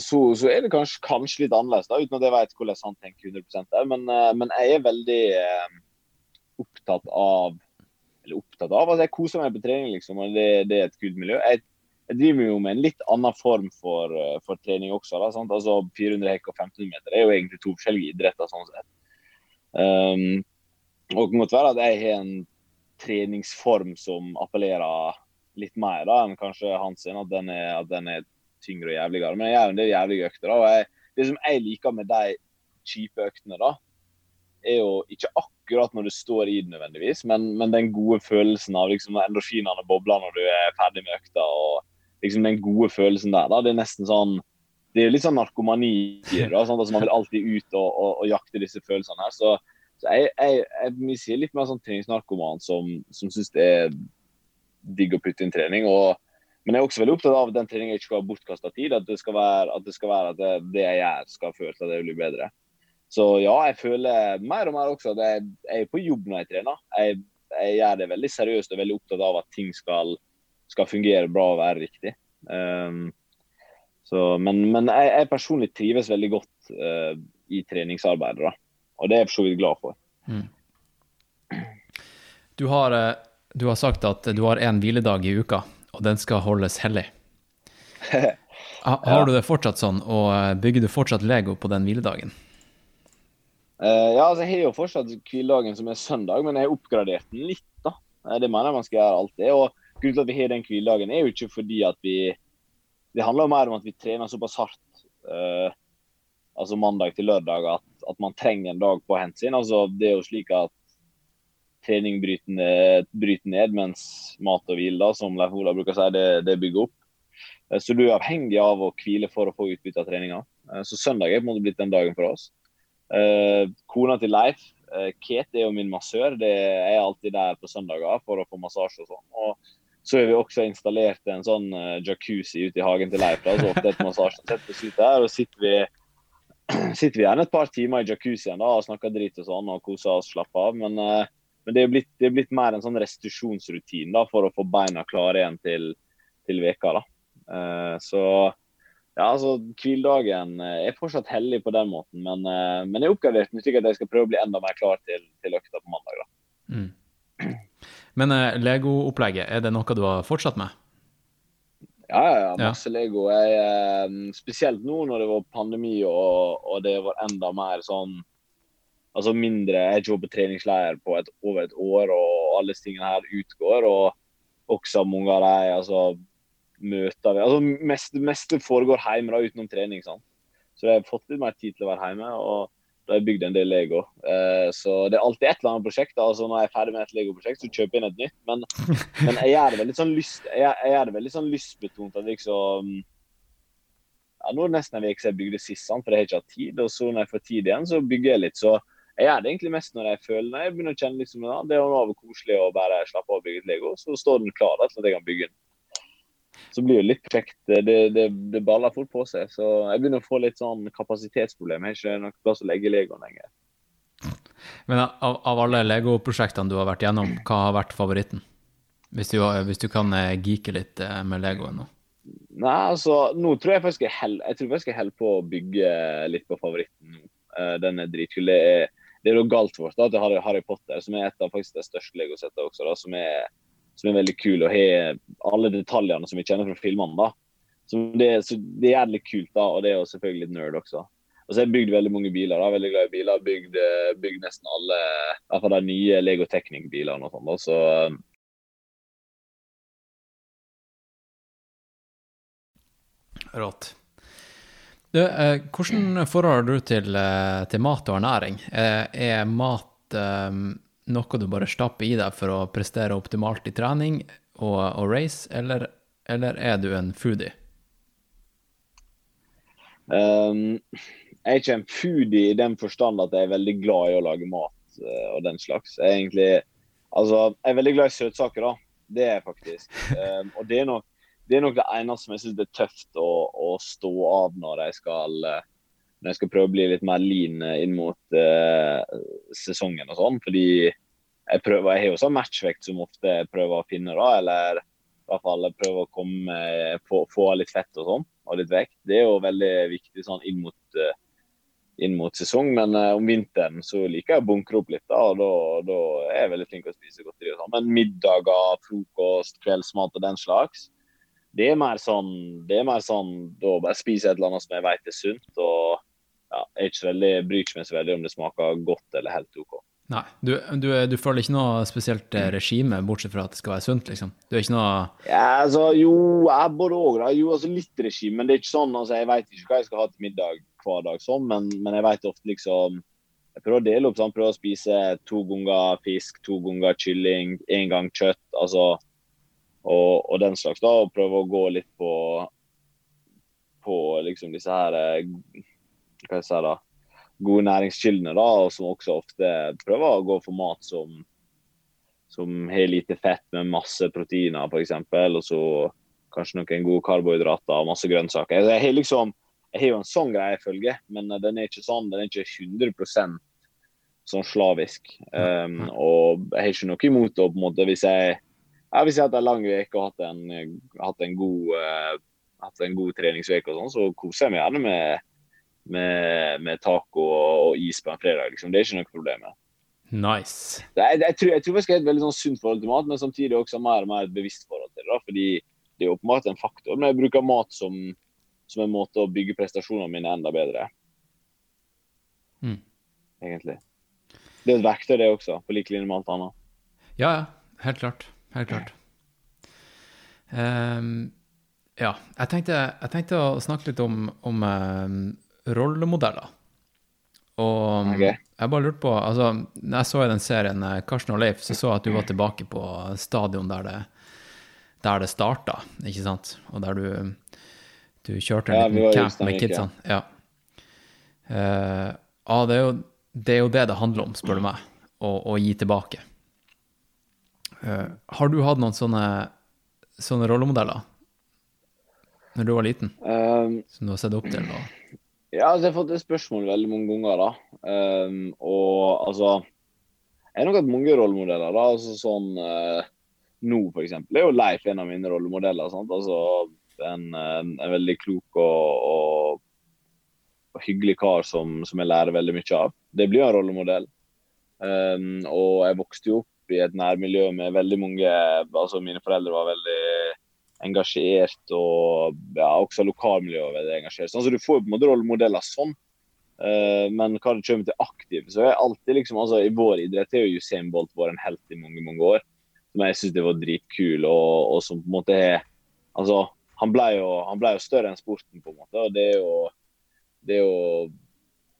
så, så er det kanskje, kanskje litt annerledes, da, uten at jeg vet hvordan han tenker 100 der. Men, eh, men jeg er veldig eh, opptatt av Eller opptatt av at jeg koser meg på trening, liksom. Og det, det er et kult miljø. Jeg, jeg driver jo med en litt annen form for, eh, for trening også. Da? Altså 400 hekk og 1500 meter er jo egentlig to forskjellige idretter. sånn sett. Um, og det kan godt være at jeg har en treningsform som appellerer litt mer da, enn kanskje hans at den er, at den er tyngre og jævligere. Men jeg gjør en del jævlige økter. da, Det som jeg liker med de kjipe øktene, da, er jo ikke akkurat når du står i det nødvendigvis, men, men den gode følelsen av liksom endorfinene bobler når du er ferdig med økta. og liksom Den gode følelsen der. da, Det er nesten sånn det er litt sånn narkomani da, sånn, altså Man vil alltid ut og, og, og jakte disse følelsene her. Så, så jeg, jeg, jeg, jeg sier litt mer sånn treningsnarkoman som, som syns det er digg å putte inn trening. og men jeg er også veldig opptatt av at den treningen ikke skal være bortkasta tid. At det skal være at det, skal være at det, det jeg gjør, skal føle at det blir bedre. Så ja, jeg føler mer og mer også at jeg, jeg er på jobb når jeg trener. Jeg gjør det veldig seriøst og veldig opptatt av at ting skal, skal fungere bra og være riktig. Um, så, men men jeg, jeg personlig trives veldig godt uh, i treningsarbeidet, da. Og det er jeg for så vidt glad for. Du har, eh, du har sagt at du har én hviledag i uka, og den skal holdes hellig. Har du det fortsatt sånn, og eh, bygger du fortsatt Lego på den hviledagen? Eh, ja, altså Jeg har jo fortsatt hviledagen som er søndag, men jeg har oppgradert den litt. da. Det mener jeg man skal gjøre alltid. Og Grunnen til at vi har den hviledagen, er jo ikke fordi at vi Det handler jo mer om at vi trener såpass hardt, uh, altså mandag til lørdag, at, at man trenger en dag på å hente. Altså, det er jo slik at trening bryter ned, bryter ned mens mat og hvile, som Leif Olav bruker å si, det, det bygger opp. Eh, Så du er avhengig av å hvile for å få utbytte av treninga. Eh, Så søndag er på en måte blitt den dagen for oss. Eh, kona til Leif Kate er jo min massør. Det er alltid der på søndager for å få massasje og sånn. Og så har vi også installert en sånn jacuzzi ute i hagen til Leif. da, Så ofte et massasjen setter vi der, og sitter vi, sitter vi gjerne et par timer i jacuzzien og snakker dritt og sånn og koser oss, slapper av. Men, eh, men det, er blitt, det er blitt mer en sånn restitusjonsrutin da, for å få beina klare igjen til, til veka. da. Eh, så ja, altså, Hviledagen er fortsatt hellig på den måten, men, eh, men jeg er oppgradert den slik at jeg skal prøve å bli enda mer klar til, til økta på mandag. da. Mm. Men uh, Lego-opplegget, er det noe du har fortsatt med? Ja, ja, ja masse Lego. Jeg, eh, spesielt nå når det var pandemi og, og det var enda mer sånn Altså mindre Jeg har ikke vært på treningsleir på et, over et år, og alle disse tingene her utgår. Og også mange av de altså, møter vi altså mest, meste foregår hjemme da, utenom trening. sant? Så jeg har fått litt mer tid til å være hjemme. og da har jeg bygd en del Lego. Uh, så det er alltid et eller annet prosjekt. altså Når jeg er ferdig med et Lego-prosjekt, så kjøper jeg inn et nytt. Men, men jeg gjør det veldig sånn lyst, jeg, jeg gjør det veldig sånn lystbetont. at liksom ja, Nå er det nesten en uke siden jeg bygde sist, for jeg har ikke hatt tid. Og så når jeg får tid igjen, så bygger jeg litt. Så jeg gjør det egentlig mest når jeg føler når jeg begynner å kjenne liksom, ja, det er noe koselig å bare slappe av og bygge et Lego. Så står den klar til at jeg kan bygge den så blir det litt kjekt. Det, det, det, baller fort på seg. Så jeg begynner å få litt sånn kapasitetsproblemer. Jeg har ikke noe plass å legge legoen lenger. Men av, av alle Lego-prosjektene du har vært gjennom, hva har vært favoritten? Hvis du, hvis du kan eh, geeke litt eh, med legoen nå? Nei, altså, nå tror jeg faktisk jeg holder, jeg jeg holder på å bygge litt på favoritten nå. Eh, den er dritkul. Det er, det er noe galt for oss da, at Harry Potter, som er et av faktisk de største legosettene også, da, som er som er veldig kul. og har alle detaljene som vi kjenner fra filmene. da. Så det, så det er litt kult, da, og det er jo selvfølgelig litt nerd også. Og så har jeg bygd veldig mange biler. da, Veldig glad i biler. Bygd, eh, bygd nesten alle i hvert fall de nye Lego Technic-bilene og sånn. da, Så eh, Rått. Du, eh, hvordan forholder du til, eh, til, mat og ernæring? Er, er mat eh, noe du bare stapper i deg for å prestere optimalt i trening og, og race, eller, eller, er du en foodie? Um, jeg er ikke en foodie i den forstand at jeg er veldig glad i å lage mat uh, og den slags. Jeg er, egentlig, altså, jeg er veldig glad i søtsaker, da. Det er jeg faktisk. Um, og det er, nok, det er nok det eneste som jeg syns er tøft å, å, stå av når jeg skal uh, når jeg skal prøve å bli litt mer lean eh, inn mot uh, sesongen og sånn. Fordi jeg prøver, jeg har jo sånn matchvekt som ofte jeg prøver å finne, da. Eller i hvert fall prøver å komme, få, få litt fett og sånn, og litt vekt. Det er jo veldig viktig sånn inn mot, uh, inn mot sesong. Men uh, om vinteren så liker jeg å bunkre opp litt, da. og da, da er jeg veldig flink til å spise godteri og sånn. Men middager, frokost, kveldsmat og den slags det er mer sånn, det er mer sånn da spiser jeg et eller annet som jeg vet er sunt. og ja, jeg veldig, bryr ikke meg så veldig om det smaker godt eller helt OK. Nei, du, du, du føler ikke noe spesielt eh, regime, bortsett fra at det skal være sunt, liksom? Du er ikke noe Ja, altså, jo, jeg både òg, da. Jo, altså litt regime, men det er ikke sånn, altså, jeg vet ikke hva jeg skal ha til middag hver dag sånn, men, men jeg vet ofte liksom Jeg prøver å dele opp, sånn, prøver å spise to ganger fisk, to ganger kylling, én gang kjøtt, altså og, og den slags, da, og prøve å gå litt på på liksom disse her eh, hva jeg sier da, gode næringskildene, da, og som også ofte prøver å gå for mat som, som har lite fett, med masse proteiner f.eks. Og så kanskje noen gode karbohydrater og masse grønnsaker. Jeg har liksom, jeg har jo en sånn greie jeg følger, men den er ikke sånn, den er ikke 100 sånn slavisk. Um, og jeg har ikke noe imot det på en måte hvis jeg ja, hvis jeg har hatt en lang uke og hatt en, hatt en god uh, hatt en god treningsuke, og sånn, så koser jeg meg gjerne med med, med taco og, is på en fredag. Liksom. Det er ikke noe problem. Ja. Nice. Jeg, jeg, tror, jeg tror jeg skal ha et veldig sånn sunt forhold til mat, men samtidig også mer og mer et bevisst forhold til det. Da, fordi det er åpenbart en faktor. Men jeg bruker mat som, som en måte å bygge prestasjonene mine enda bedre. Mm. Egentlig. Det er et verktøy, det også, på lik linje med alt annet. Ja, ja. Helt klart. Helt klart. Um, ja. Jeg tenkte, jeg tenkte, å snakke litt om, om um, rollemodeller. Og okay. jeg bare lurte på altså, når jeg så i den serien eh, Karsten og Leif, så så jeg at du var tilbake på stadion der det, der det starta, ikke sant? Og der du, du kjørte en ja, liten camp med kidsene. Ja. Uh, ah, det er jo det er jo det det handler om, spør du meg, å, å gi tilbake. Uh, har du hatt noen sånne, sånne rollemodeller når du var liten, Um, som du har sett opp til? Og... Ja, altså, jeg har fått det spørsmålet veldig mange ganger. da. Um, og altså Jeg har nok hatt mange rollemodeller. da, altså sånn uh, Nå, for eksempel, er jo Leif en av mine rollemodeller. sant? Altså En, en, en veldig klok og, og, og hyggelig kar som, som jeg lærer veldig mye av. Det blir en rollemodell. Um, og jeg vokste jo opp i et nærmiljø med veldig mange altså Mine foreldre var veldig engasjert, og ja, også lokalmiljøet er engasjert. engasjert. Så du får jo på en måte rollemodeller sånn. Uh, men hva det kommer til aktiv, så er alltid liksom, altså I vår idrett er jo Usain Bolt vært en helt i mange mange år. Som jeg syns var dritkul, og, og, som på en måte er Altså, han ble, jo, han ble jo større enn sporten, på en måte. og Det er jo det er jo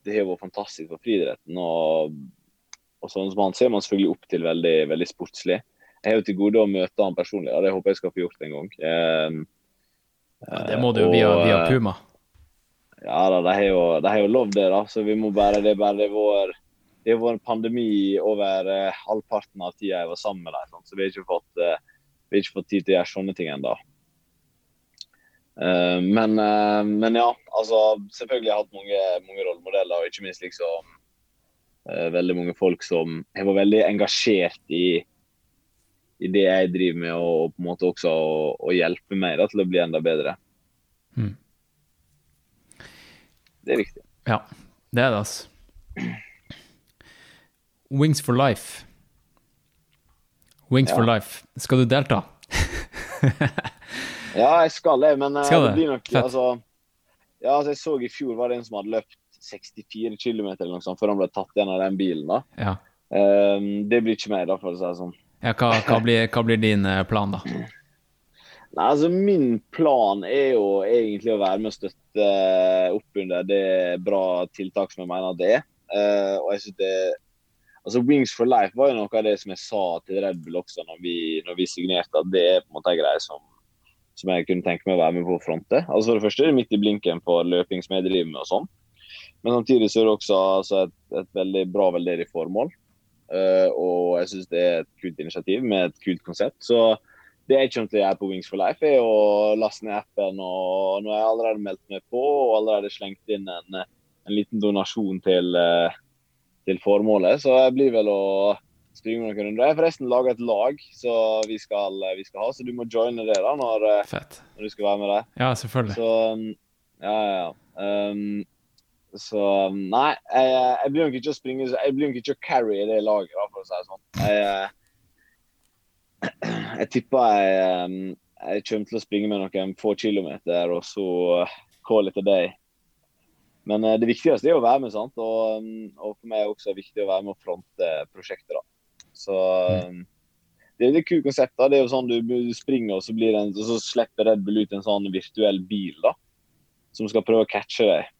det har vært fantastisk for friidretten. Og, og sånn som han ser man selvfølgelig opp til veldig, veldig sportslig. Jeg har jo til gode å møte han personlig, og det håper jeg skal få gjort en gang. Um, Ja, det må du jo via, via Puma. Ja da, de har jo, de har jo lovd det, da. Så vi må bare Det er bare vår det har vært en pandemi over uh, halvparten av tida jeg var sammen med dem. Så vi har fått, uh, vi har ikke fått tid til å gjøre sånne ting ennå. Uh, men, uh, men ja, altså selvfølgelig har jeg hatt mange, mange rollemodeller, og ikke minst liksom uh, veldig mange folk som har vært veldig engasjert i, i det jeg driver med, og på en måte også å, å hjelpe meg da, til å bli enda bedre. Mm. Det er viktig. Ja, det er det, altså. Wings for life. Wings Ja. for life. Skal du delta? Ja, jeg skal det, men eh, Skal det det? blir nok altså, Ja, altså jeg så i fjor var det en som hadde løpt 64 km eller noe sånt før han ble tatt igjen av den bilen. da. Ja. Um, det blir ikke meg, da, for å si det sånn. Ja hva, hva, blir, hva blir din eh, plan, da? Nei, altså Min plan er jo egentlig å være med og støtte eh, opp under det bra tiltak som jeg mener det er. Eh, og jeg synes det altså Wings for life var jo noe av det som jeg sa til Red Bull også når vi, når vi signerte, at det er på en måte en greie som, som jeg kunne tenke meg å være med på å fronte. Altså For det første er det midt i blinken for løping som jeg driver med og sånn. Men samtidig så er det også altså, et, et veldig bra veldedig formål. Eh, og jeg syns det er et kult initiativ med et kult konsept. Så det jeg kommer til å gjøre på Wings for Life, er å laste ned appen. og Nå har jeg allerede meldt meg på og allerede slengt inn en, en liten donasjon til, eh, til formålet. Så jeg blir vel å springe noen runder. Jeg har forresten laga et lag så vi skal, vi skal ha, så du må joine det da når, eh, når du skal være med der. Ja, selvfølgelig. Så um, ja, ja, ja. Um, så nei, jeg, jeg blir nok ikke å springe Jeg blir nok ikke å carry det laget, da, for å si det sånn. Jeg, eh, jeg tipper jeg, um, jeg kommer til å springe med noen få kilometer, og så uh, call it a day. Men uh, det viktigste er å være med, sant? Og, um, og for meg er det også viktig å være med å fronte prosjektet. da. Så um, det er et kult konsept. da. Det er jo sånn du, du springer, og så, en, og så slipper Red Bull ut en sånn virtuell bil da, som skal prøve å catche deg.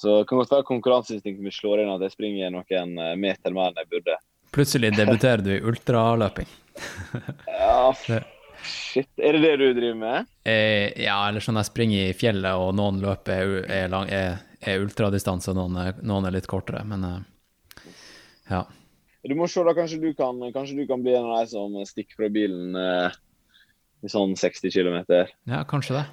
Så det kan godt være konkurranseinstinktet mitt slår inn at jeg springer noen eh, meter mer enn jeg burde. Plutselig debuterer du i ultraløping. Ja, shit. Er det det du driver med? Eh, ja, eller sånn jeg springer i fjellet, og noen løp er, er, er, er ultradistanse, og noen noen er litt kortere. Men eh, ja. Du må se da, kanskje du kan, kanskje du kan bli en av de som stikker fra bilen eh, i sånn 60 km. ja, kanskje det.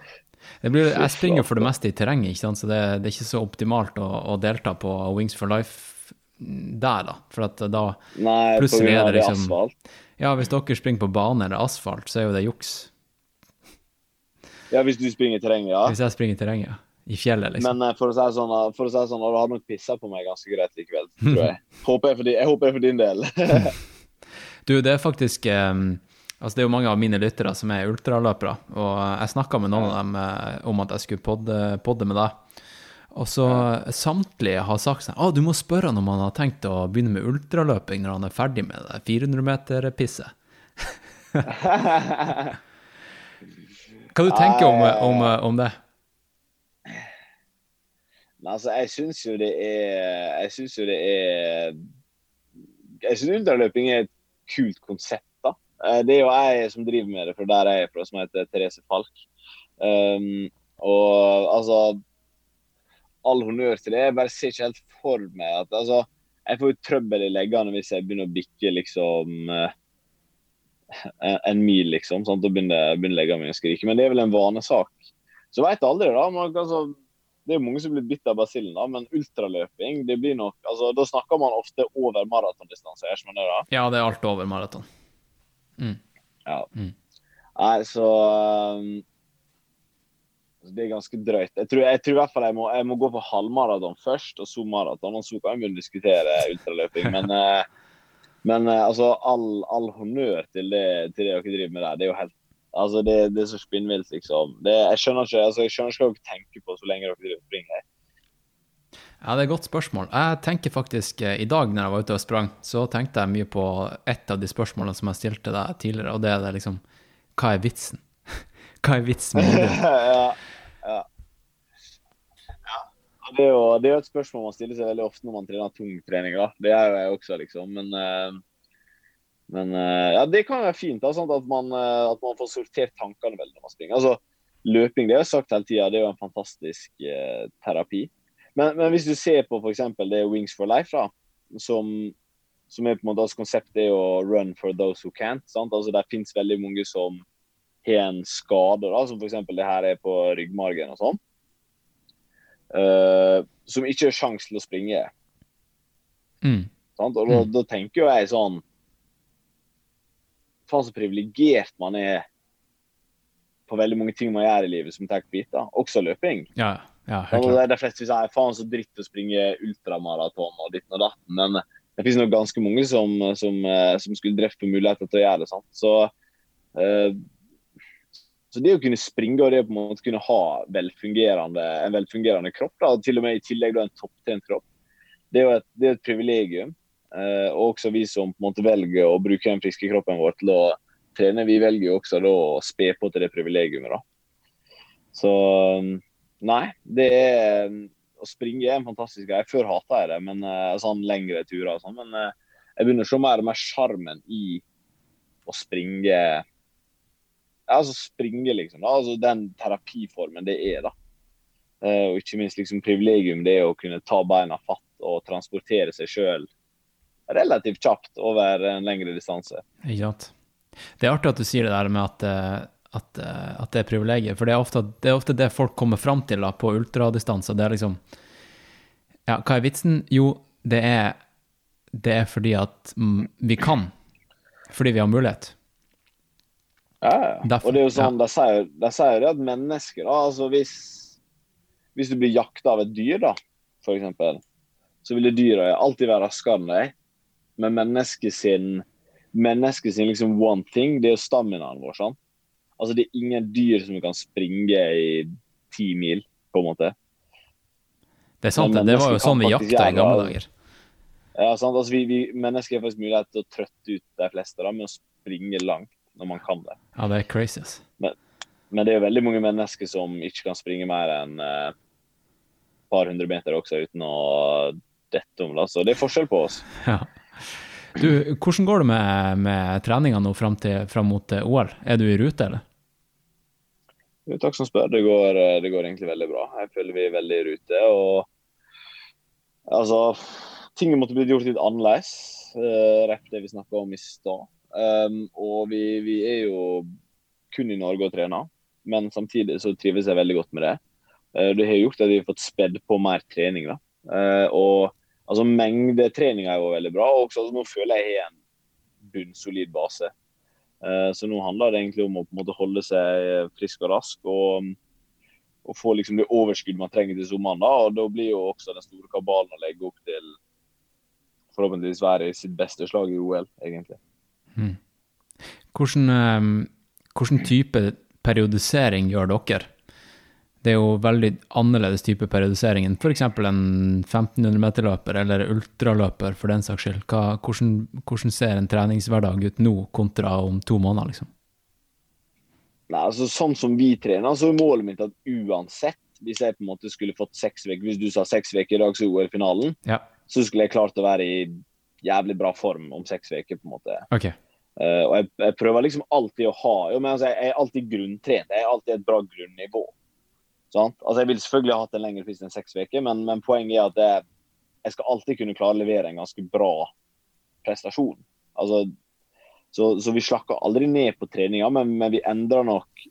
Blir, jeg springer for det meste i terrenget, ikke sant? så det, det er ikke så optimalt å, å delta på Wings for Life der, da. For at da Nei, Plutselig er det liksom- asfalt. Ja, hvis dere springer på bane eller asfalt, så er jo det juks. Ja, hvis du springer i terrenget, ja. Hvis jeg springer i terrenget. ja. I fjellet, liksom. Men eh, for å si det sånn, eh, for å si sånn, du hadde nok pissa på meg ganske greit likevel, tror jeg. Håper jeg, for, din, jeg håper er for din del. Du, det er faktisk eh, Altså, det er jo mange av mine lyttere som er ultraløpere, og jeg snakka med noen av dem eh, om at jeg skulle podde, podde med deg. Og så samtlige har sagt sånn Å, du må spørre han om han har tenkt å begynne med ultraløping når han er ferdig med det 400-meter-pisset. Hva du tenker om, om, om det? Men altså, jeg syns jo det er Jeg syns jo det er Jeg syns ultraløping er et kult konsept, Det er jo jeg som driver med det, for der jeg er fra, som heter Therese Falk. Um, og altså all honnør til det. Jeg bare ser ikke helt for meg at altså, Jeg får jo trøbbel i leggene hvis jeg begynner å bikke liksom eh, en, mil, liksom. Sant? Og begynner, begynner leggene mine å skrike. Men det er vel en vanesak. Så veit aldri, da. Man, altså, det er jo mange som blir bitt av basillen, da, men ultraløping det blir nok, altså, Da snakker man ofte over maratondistanse. Ja, det er alt over maraton. Ja. Mm. Nei, så um, Det er ganske drøyt. Jeg tror, jeg tror i hvert fall jeg må, jeg må gå for halvmaraton først, og så maraton. Og så kan vi diskutere ultraløping. Men, eh, men eh, altså, all, all honnør til det, til det dere driver med der. Det er jo helt Altså, det, det er så spinnvilt, liksom. Det, jeg skjønner ikke altså, jeg skjønner ikke hva dere tenker på så lenge dere driver og springer. Ja, det er et godt spørsmål. Jeg tenker faktisk, eh, I dag når jeg var ute og sprang, så tenkte jeg mye på et av de spørsmålene som jeg stilte deg tidligere, og det er det liksom Hva er vitsen? Hva er vitsen med det? ja, ja. ja. Det er, jo, er jo et spørsmål man stiller seg veldig ofte når man trener tung trening. da. Det er jo jeg også, liksom. Men, eh, men eh, ja, det kan være fint da, sånn at, man, at man får sortert tankene veldig når man springer. Altså, Løping det har jeg sagt hele tida, det er jo en fantastisk eh, terapi. Men, men hvis du ser på f.eks. det Wings for Life, da, som, som er på en måte altså konseptet er å run for those who can't. sant? Altså Det finnes veldig mange som har en skade, da, som f.eks. det her er på ryggmargen og sånn. uh, som ikke har sjanse til å springe. Mm. Sant? Og da, Mm. da tenker jo jeg sånn Faen så privilegert man er på veldig mange ting man gjør i livet som tar biter. Også løping. Ja, ja, det er de fleste vil si faen så dritt å springe ultramaraton og ditten og datten, men det finnes nok ganske mange som, som, eh, som skulle drept på muligheter til å gjøre det. sant? Så, eh, så det å kunne springe og det å på en måte kunne ha velfungerende, en velfungerende kropp, da, og til og med i tillegg da en topptrent kropp, det er jo et, det er et privilegium. Eh, og også vi som på en måte velger å bruke den friske kroppen vår til å trene, vi velger jo også da å spe på til det privilegiumet. da. Så nei, det er å springe er en fantastisk greie. Før hata jeg det, men eh, sånn lengre turer og sånn. Men eh, jeg begynner å se mer og mer sjarmen i å springe Altså springe, liksom. da, altså Den terapiformen det er, da. Eh, og ikke minst liksom privilegium det er å kunne ta beina fatt og transportere seg sjøl relativt kjapt over en lengre distanse. Ikke sant. Det er artig at du sier det der med at, at, eh, at det er privilegier, for det er, ofte, det er ofte det folk kommer fram til da, på ultradistanse. Det er liksom Ja, hva er vitsen? Jo, det er, det er fordi at vi kan. Fordi vi har mulighet. Ja, ja. Og det er jo sånn, De sier de sier det at mennesker da, altså hvis, hvis du blir jakta av et dyr, da, for eksempel, så vil dyra alltid være raskere enn deg. Men mennesket sin, mennesket sin liksom one thing, det er jo staminaen vår. sant? Altså Det er ingen dyr som kan springe i ti mil, på en måte. Det er sant, Men det. Det var jo sånn vi jakta i gamle dager. Ja, sant? Altså vi, vi Mennesker har faktisk mulighet til å trøtte ut de fleste da, med å springe langt når man kan det. Ja, det er crazy, ass. Men det er jo veldig mange mennesker som ikke kan springe mer enn eh, et par hundre meter også uten å dette om. da, Så det er forskjell på oss. Ja. Du, hvordan går det med, med treninga nå fram, til, fram mot eh, OL? Er du i rute, eller? Jo, takk som spør. Det går, eh, det går egentlig veldig bra. Jeg føler vi er veldig i rute. og altså, Ting måtte blitt gjort litt annerledes. Uh, Rett det vi snakka om i stad. Um, og vi, vi er jo kun i Norge og trener, men samtidig så trives jeg veldig godt med det. Uh, det har gjort at vi har fått spedd på mer trening. da. Uh, og altså Mengdetreninga er jo veldig bra. og også, altså, Nå føler jeg jeg har en bunnsolid base. Eh, Så nå handler det egentlig om å på en måte holde seg frisk og rask og, og få liksom det overskudd man trenger til sommeren. da, og Da blir jo også den store kabalen å legge opp til forhåpentligvis være i sitt beste slag i OL, egentlig. Hvordan, eh, hvordan type periodisering gjør dere? Det er jo veldig annerledes type periodisering enn f.eks. en 1500 meter-løper eller ultraløper, for den saks skyld. Hva, hvordan, hvordan ser en treningshverdag ut nå kontra om to måneder, liksom? Nei, altså Sånn som vi trener, så er målet mitt at uansett, hvis jeg på en måte skulle fått seks uker Hvis du sa seks uker i dag, så er OL-finalen, Ja, så skulle jeg klart å være i jævlig bra form om seks uker. på en måte. Okay. Uh, og jeg, jeg prøver liksom alltid å ha jo, men altså, Jeg er alltid grunntrent. Jeg er alltid et bra grunnivå. Sant? Altså, jeg ville selvfølgelig ha hatt en lengre frist enn seks uker, men, men, poenget er at det, jeg skal alltid kunne klare å levere en ganske bra prestasjon. Altså, så, så, vi slakker aldri ned på treninga, men, men, vi endrer nok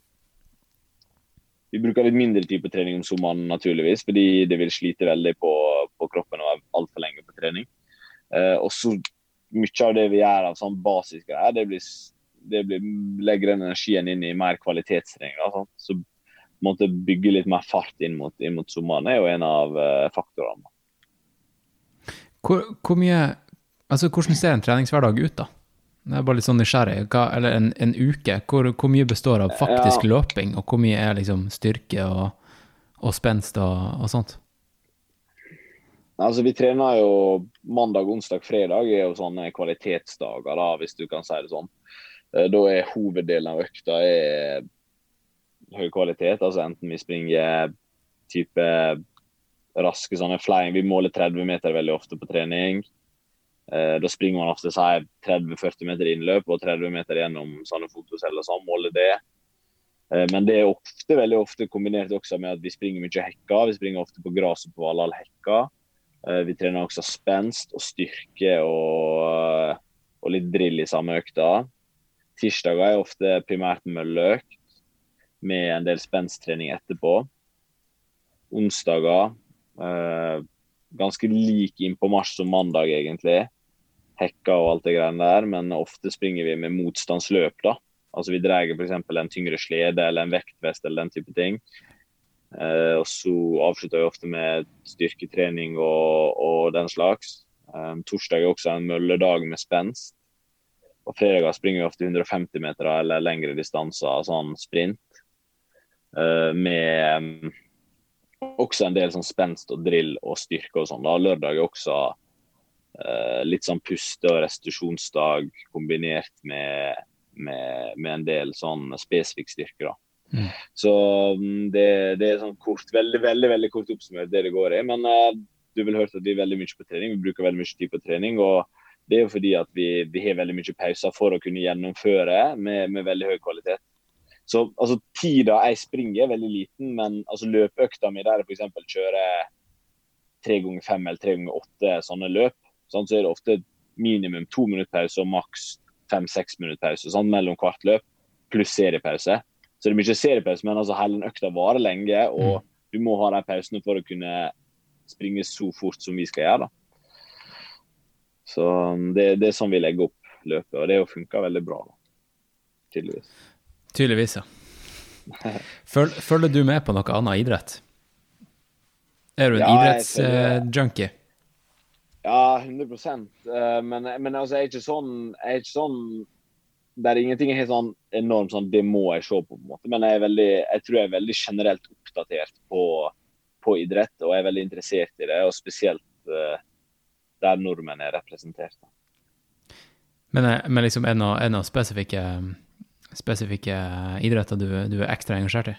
Vi bruker litt mindre tid på trening om sommeren, naturligvis, fordi det vil slite veldig på, på kroppen å være altfor lenge på trening. Eh, og så Mye av det vi gjør av sånn basisgreier, det blir, det blir legger den energien inn i mer kvalitetstrening. Da, så måtte bygge litt mer fart inn mot, inn mot sommeren er jo en av uh, faktorene. Hvor, hvor, mye Altså, hvordan ser en treningshverdag ut, da? Jeg er bare litt sånn nysgjerrig. Hva, eller en, en uke. Hvor, hvor, mye består av faktisk ja. løping, og hvor mye er liksom styrke og, og spenst og, og, sånt? Altså, Vi trener jo mandag, onsdag, fredag er jo sånne kvalitetsdager, da, hvis du kan si det sånn. Eh, da er hoveddelen av økta er høy kvalitet. altså Enten vi springer type raske sånne flying, vi måler 30 meter veldig ofte på trening. Eh, da springer man ofte 30-40 meter innløp og 30 meter gjennom sånne fotoceller. Så måler det. Eh, men det er ofte, veldig ofte kombinert også med at vi springer mye hekker. Vi springer ofte på gress og på Valhall hekker. Eh, vi trener også spenst og styrke og, og litt drill i samme økta. Tirsdager er ofte primært mølleøkt med en del spensttrening etterpå. Onsdager eh, ganske lik inn på mars som mandag, egentlig. Hekka og alt det greiene der, men ofte springer vi med motstandsløp. da. Altså Vi drar f.eks. en tyngre slede eller en vektvest eller den type ting. Eh, og så avslutter vi ofte med styrketrening og, og den slags. Eh, torsdag er også en mølledag med spenst. Og fredager springer vi ofte 150 meter eller lengre distanser, sånn sprint. Eh, med mm, også en del sånn spenst og drill og styrke og sånn. da. Lørdag er også uh, litt sånn puste- og restitusjonsdag kombinert med, med, med, en del sånn spesifikk styrke. da. Mm. Så um, det, det, er sånn kort, veldig veldig, veldig kort oppsummert det det går i. Men uh, du vil høre at vi er veldig mye på trening. Vi bruker veldig mye tid på trening. og det er jo fordi at vi, vi har veldig mye pauser for å kunne gjennomføre med, med veldig høy kvalitet. Så altså, Tida jeg springer er veldig liten, men altså, løpeøkta mi der jeg f.eks. kjører tre ganger fem eller tre ganger åtte sånne løp, sånn, så er det ofte minimum to minutter pause og maks fem-seks minutter pause sånn, mellom hvert løp, pluss seriepause. Så det er mye seriepause, men altså, hele økta varer lenge, og mm. du må ha de pausene for å kunne springe så fort som vi skal gjøre. da. Så um, det, det, er sånn vi legger opp løpet, og det har funka veldig bra. da, tydeligvis. Tydeligvis, ja. Følger, du med på noe annet idrett? Er du en ja, idrettsjunkie? ja, 100 uh, Men, men altså, jeg er ikke sånn, jeg er ikke sånn der ingenting er helt sånn enormt sånn Det må jeg se på, på en måte. Men jeg, veldig, jeg tror jeg er veldig generelt oppdatert på, på idrett, og jeg er veldig interessert i det. Og spesielt uh, der nordmenn er representert. Men, eh, men liksom er det noen spesifikke spesifikke idretter du, du, er ekstra engasjert i?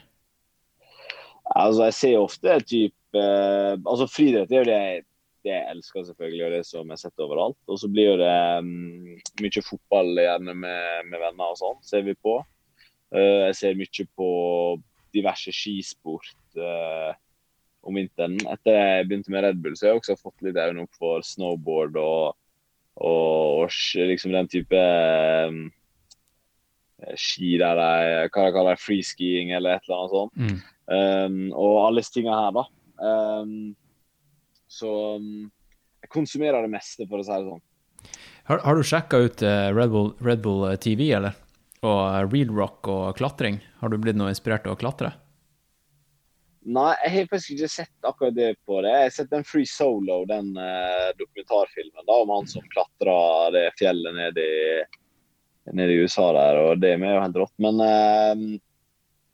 Altså, jeg ser ofte type eh, Altså, friidrett er jo det jeg, det jeg elsker, selvfølgelig, og det som jeg setter overalt. Og så blir det um, mye fotball gjerne med, med venner og sånn, ser vi på. Uh, jeg ser mye på diverse skisport uh, om vinteren. Etter jeg begynte med Red Bull, så har jeg også fått litt øynene opp for snowboard og, og, og liksom den type um, ski der de hva de kaller freeskiing eller et eller annet sånt. Mm. Um, og alle disse tingene her, da. Um, så um, jeg konsumerer det meste, for å si det sånn. Har, har du sjekka ut uh, Red, Bull, Red, Bull, TV, eller? Og real rock og klatring? Har du blitt noe inspirert av å klatre? Nei, jeg har faktisk ikke sett akkurat det på det. Jeg har sett den Free Solo, den uh, dokumentarfilmen da, om han som klatra det fjellet ned i nede i USA der, og det er jo helt rått. Men eh,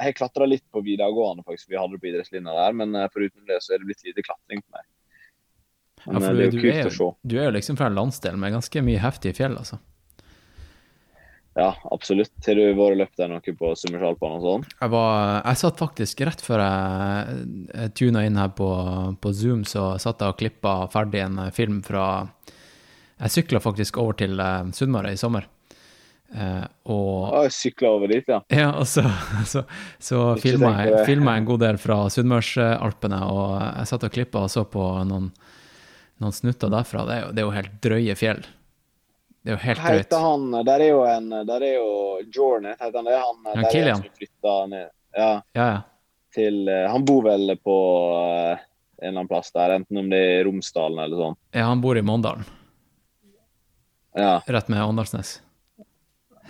jeg klatra litt på videregående, faktisk. Vi hadde det på idrettslinja der, men eh, foruten det så er det blitt lite klatring på meg. Men ja, for det er jo kult er, å se. Du er jo liksom fra en landsdel med ganske mye heftige fjell, altså. Ja, absolutt. Har du vært løpt der noe på Summersalpene og sånn? Jeg, jeg satt faktisk rett før jeg, jeg tuna inn her på, på, Zoom, så satt jeg og klippa ferdig en film fra Jeg sykla faktisk over til Sunnmøre i sommer. Eh, og jeg sykla over dit, ja. ja, og så, så, så filma jeg, jeg en god del fra Sunnmørsalpene, og jeg satt og klippa og så på noen, noen snutter derfra. Det er, jo, det er jo helt drøye fjell. Det er jo helt drøyt. Heter han Der er jo en Der er jo Jornet, heter han det? Han, Ja, der er han som flytta ned Ja, Ja, ja. til eh, Han bor vel på eh, en eller annen plass der, enten om det er Romsdalen eller sånn. ja, han bor i Måndalen, Ja. rett med Åndalsnes.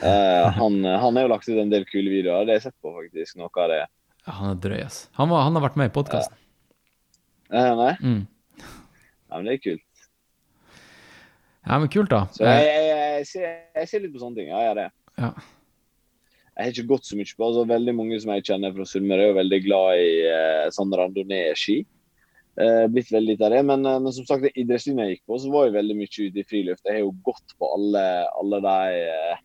Eh, han, han har jo lagt ut en del kule videoer. Det har jeg sett på, faktisk. Noe av det. Ja, han er drøy, ass. Han, var, han har vært med i podkasten. Uh, nei? Mm. Ja, men det er kult. Ja, men kult, da. Så jeg, jeg, jeg, ser, jeg ser litt på sånne ting. Ja, jeg gjør det. Ja. Jeg har ikke gått så mye på altså Veldig mange som jeg kjenner fra Sunnmøre, er jo veldig glad i uh, sånn randonee-ski. Uh, blitt veldig litt av det. Men, uh, men som sagt, idrettslinja jeg gikk på, så var jeg veldig mye ute i friluft. Jeg har jo gått på alle, alle de eh, eh,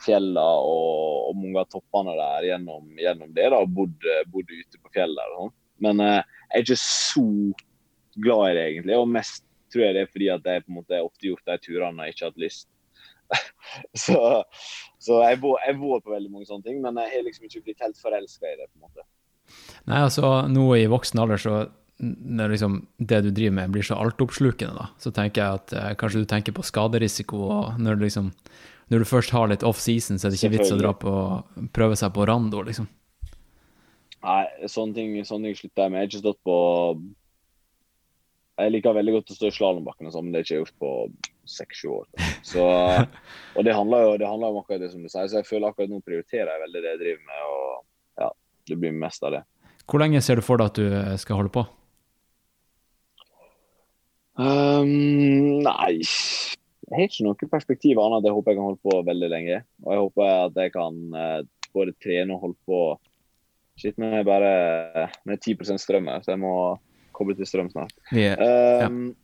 fjella og, og mange av toppene der gjennom, gjennom det. da, og bodd, eh, bodd ute på fjellet og sånn. Men eh, jeg er ikke så glad i det, egentlig. Og mest tror jeg det er fordi at jeg på en måte ofte gjort de turene jeg ikke har hatt lyst. så så jeg jeg vår på veldig mange sånne ting, men jeg har liksom ikke blitt helt forelska i det. på en måte. Nei, altså, nå i voksen alder, så når liksom det du driver med blir så altoppslukende, da, så tenker jeg at eh, kanskje du tenker på skaderisiko, og når du liksom når du først har litt off-season, så er det ikke vits å dra på prøve seg på rando, liksom. Nei, sånne ting, sånne ting slutter jeg med. Jeg har ikke stått på Jeg liker veldig godt å stå i slalåmbakken, og sånn, men det har jeg ikke gjort på seks-sju år. Så, og det handler jo det handler om akkurat det som du sier, så jeg føler akkurat nå prioriterer jeg veldig det jeg driver med, og ja, det blir mest av det. Hvor lenge ser du for deg at du eh, skal holde på? Um, nei har ikke noe perspektiv annet at jeg håper jeg kan holde på veldig lenge. Og jeg håper at jeg kan eh, både trene og holde på Shit, men jeg bare Med 10 strøm her, så jeg må koble til strøm snart. Yeah. er, Um,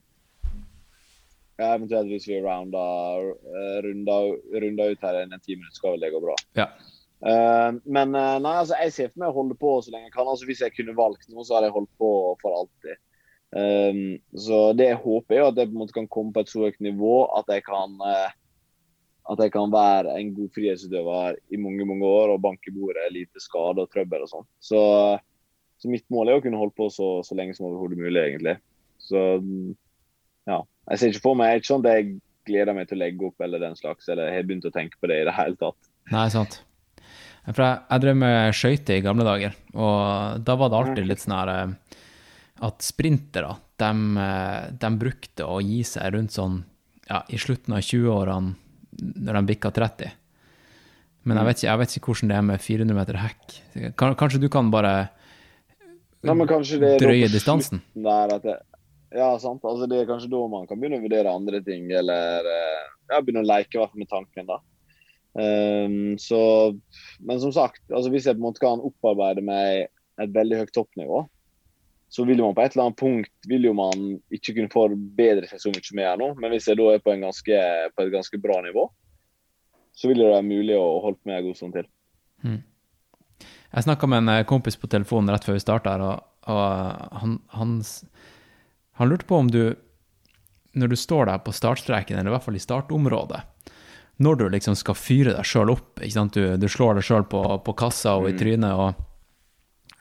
ja, eventuelt hvis vi rounder, uh, runder, runder ut her innen ti minutter, skal vel det gå bra. Ja. Uh, men nei, altså, jeg ser for meg å holde på så lenge jeg kan. Altså, hvis jeg kunne valgt noe, så hadde jeg holdt på for alltid. Um, så det jeg håper, er at jeg på en måte kan komme på et så høyt nivå at jeg kan uh, at jeg kan være en god frihetsutøver i mange mange år og banke bordet, lite skade og trøbbel og sånn. Så, så mitt mål er å kunne holde på så, så lenge som overhodet mulig, egentlig. Så ja. Jeg ser ikke for meg ikke sånn at jeg gleder meg til å legge opp eller den slags, eller jeg har begynt å tenke på det i det hele tatt. Nei, sant. For jeg, jeg drev med skøyter i gamle dager, og da var det alltid litt sånn her eh, at sprintere, de, eh, de brukte å gi seg rundt sånn ja, i slutten av 20-årene, når de bikka 30. Men jeg vet, ikke, jeg vet ikke hvordan det er med 400 meter hekk. Kanskje du kan bare Nei, drøye distansen? Det, ja, sant. Altså, det er kanskje da man kan begynne å vurdere andre ting, eller eh, ja, begynne å leke med tanken, da. Um, så, men som sagt, altså, hvis jeg på en måte kan opparbeide meg et veldig høyt toppnivå, så vil man på et eller annet punkt vil jo man ikke kunne forbedre seg så mye mer nå. Men hvis jeg da er på, en ganske, på et ganske bra nivå, så vil det være mulig å holde på med en god stund til. Jeg snakka med en kompis på telefonen rett før vi starta her, og, og eh, han, han, han lurte på om du, når du står der på startstreken, eller i hvert fall i startområdet, når du liksom skal fyre deg sjøl opp, ikke sant? Du, du slår deg sjøl på, på kassa og i trynet og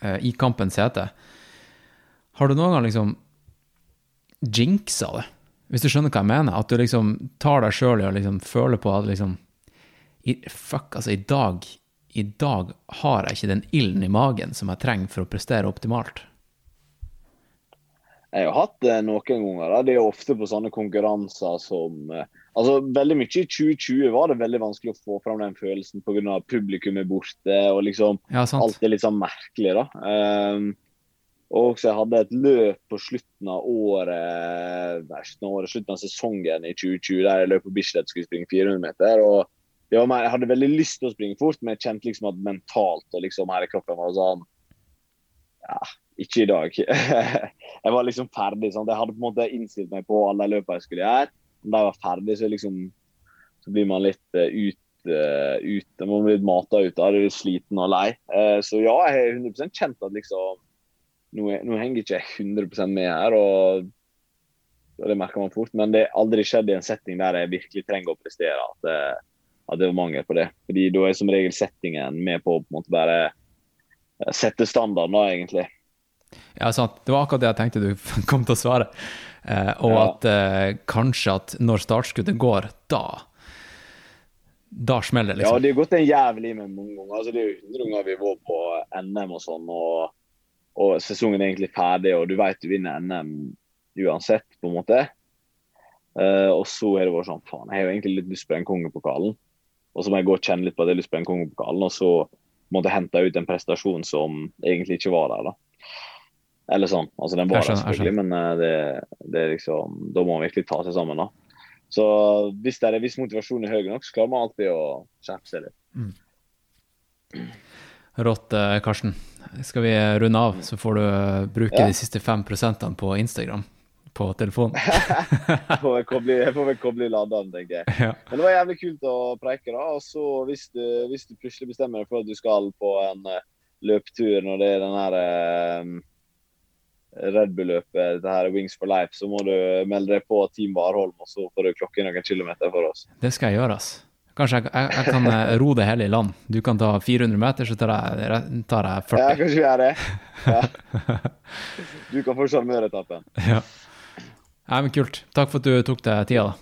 uh, i kampens hete, har du noen gang liksom jinxa det? Hvis du skjønner hva jeg mener? At du liksom tar deg sjøl i å liksom føle på at liksom i, Fuck, altså, i dag I dag har jeg ikke den ilden i magen som jeg trenger for å prestere optimalt. Jeg har hatt det noen ganger. Da. Det er ofte på sånne konkurranser som eh, altså Veldig mye i 2020 var det veldig vanskelig å få fram den følelsen pga. publikum er borte. og liksom Ja. Alt er litt sånn merkelig, da. Um, og også jeg hadde et løp på slutten av året, året, slutten av sesongen i 2020 der jeg løp på Bislett skulle springe 400 meter. og mer, Jeg hadde veldig lyst til å springe fort, men jeg kjente liksom at mentalt og liksom her i kroppen var sånn Ja, ikke i dag. jeg var liksom ferdig. Sant? Jeg hadde på en måte innstilt meg på alle løpene jeg skulle gjøre. Men da jeg var ferdig, så, liksom, så blir man litt uh, ut, uh, ut Man blir litt mata ut av det, sliten og lei. Uh, så ja, jeg har 100% kjent at liksom nå, er- nå henger ikke jeg 100% med her, og, og det merker man fort. Men det har aldri skjedd i en setting der jeg virkelig trenger å prestere. At, eh, at det var mangel på det. Fordi da er som regel settingen med på å på en måte bare eh, sette standarden, da, egentlig. Ja, sant. Det var akkurat det jeg tenkte du kom til å svare. Eh, og Ja. at eh, kanskje at når startskuddet går, da Da smeller det, liksom. Ja, det har gått en jævlig med mange ganger. Altså, det er jo 100 ganger vi vært på NM og sånn, og, og sesongen er egentlig ferdig, og du vet du vinner NM uansett, på en måte. Uh, og så har det vært sånn faen, jeg har jo egentlig litt lyst på den kongepokalen. Og så må jeg gå og kjenne litt på at jeg har lyst på den kongepokalen, og så måtte jeg hente ut en prestasjon som egentlig ikke var der. da. Eller sånn. Altså, den var der selvfølgelig, men uh, det, det er liksom, da må man virkelig ta seg sammen. da. Så hvis, det er, hvis motivasjonen er høy nok, så klarer man alltid å skjerpe seg litt. Rått, eh, Karsten. Skal vi runde av, så får du eh, bruke Ja. de siste fem prosentene på Instagram på telefonen. Får vel koble, i laderen, tenker jeg. ja. Men det var jævlig kult å preike. da, og så hvis du, hvis du plutselig bestemmer deg for at du skal på en løptur løpetur når det er den her eh, Red Bull-løpet, det her Wings for life, så må du melde deg på Team Warholm, og så får du klokke noen kilometer for oss. Det skal jeg gjøre, ass. Kanskje jeg, jeg, jeg kan eh, ro det hele i land. Du kan ta 400 meter, så tar jeg, tar jeg Ja, kanskje vi gjør det. Ja. Du kan få sjarmøretappen. Ja. Nei, men kult. Takk for at du tok deg tida, da.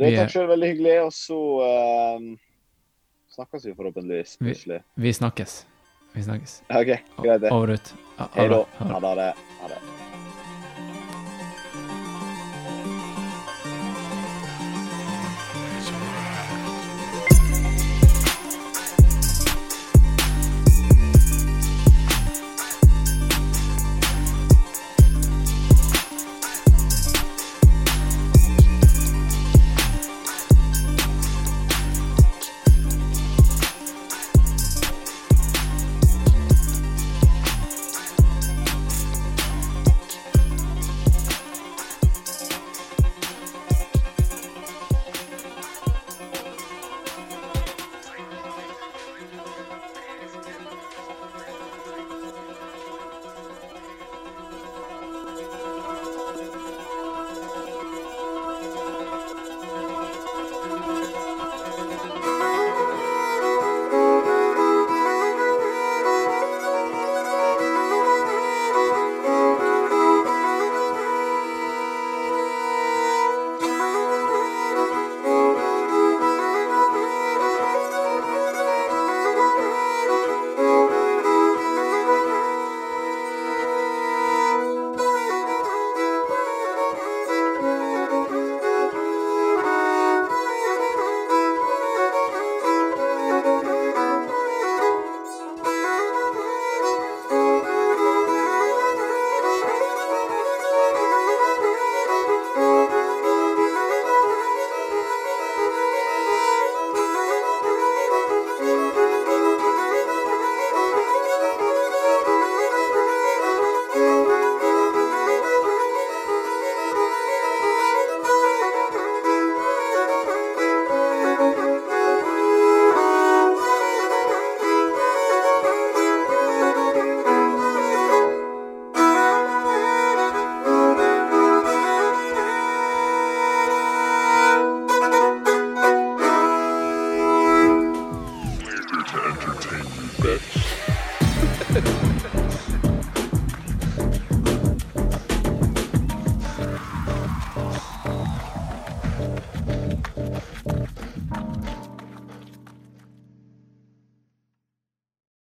Det Vi takk sjøl, veldig hyggelig. Og så eh, snakkes vi forhåpentligvis Vi- plutselig. Vi snakkes. Vi snakkes. OK, greit det. Over ut. Det bra. Ha det. Ha det.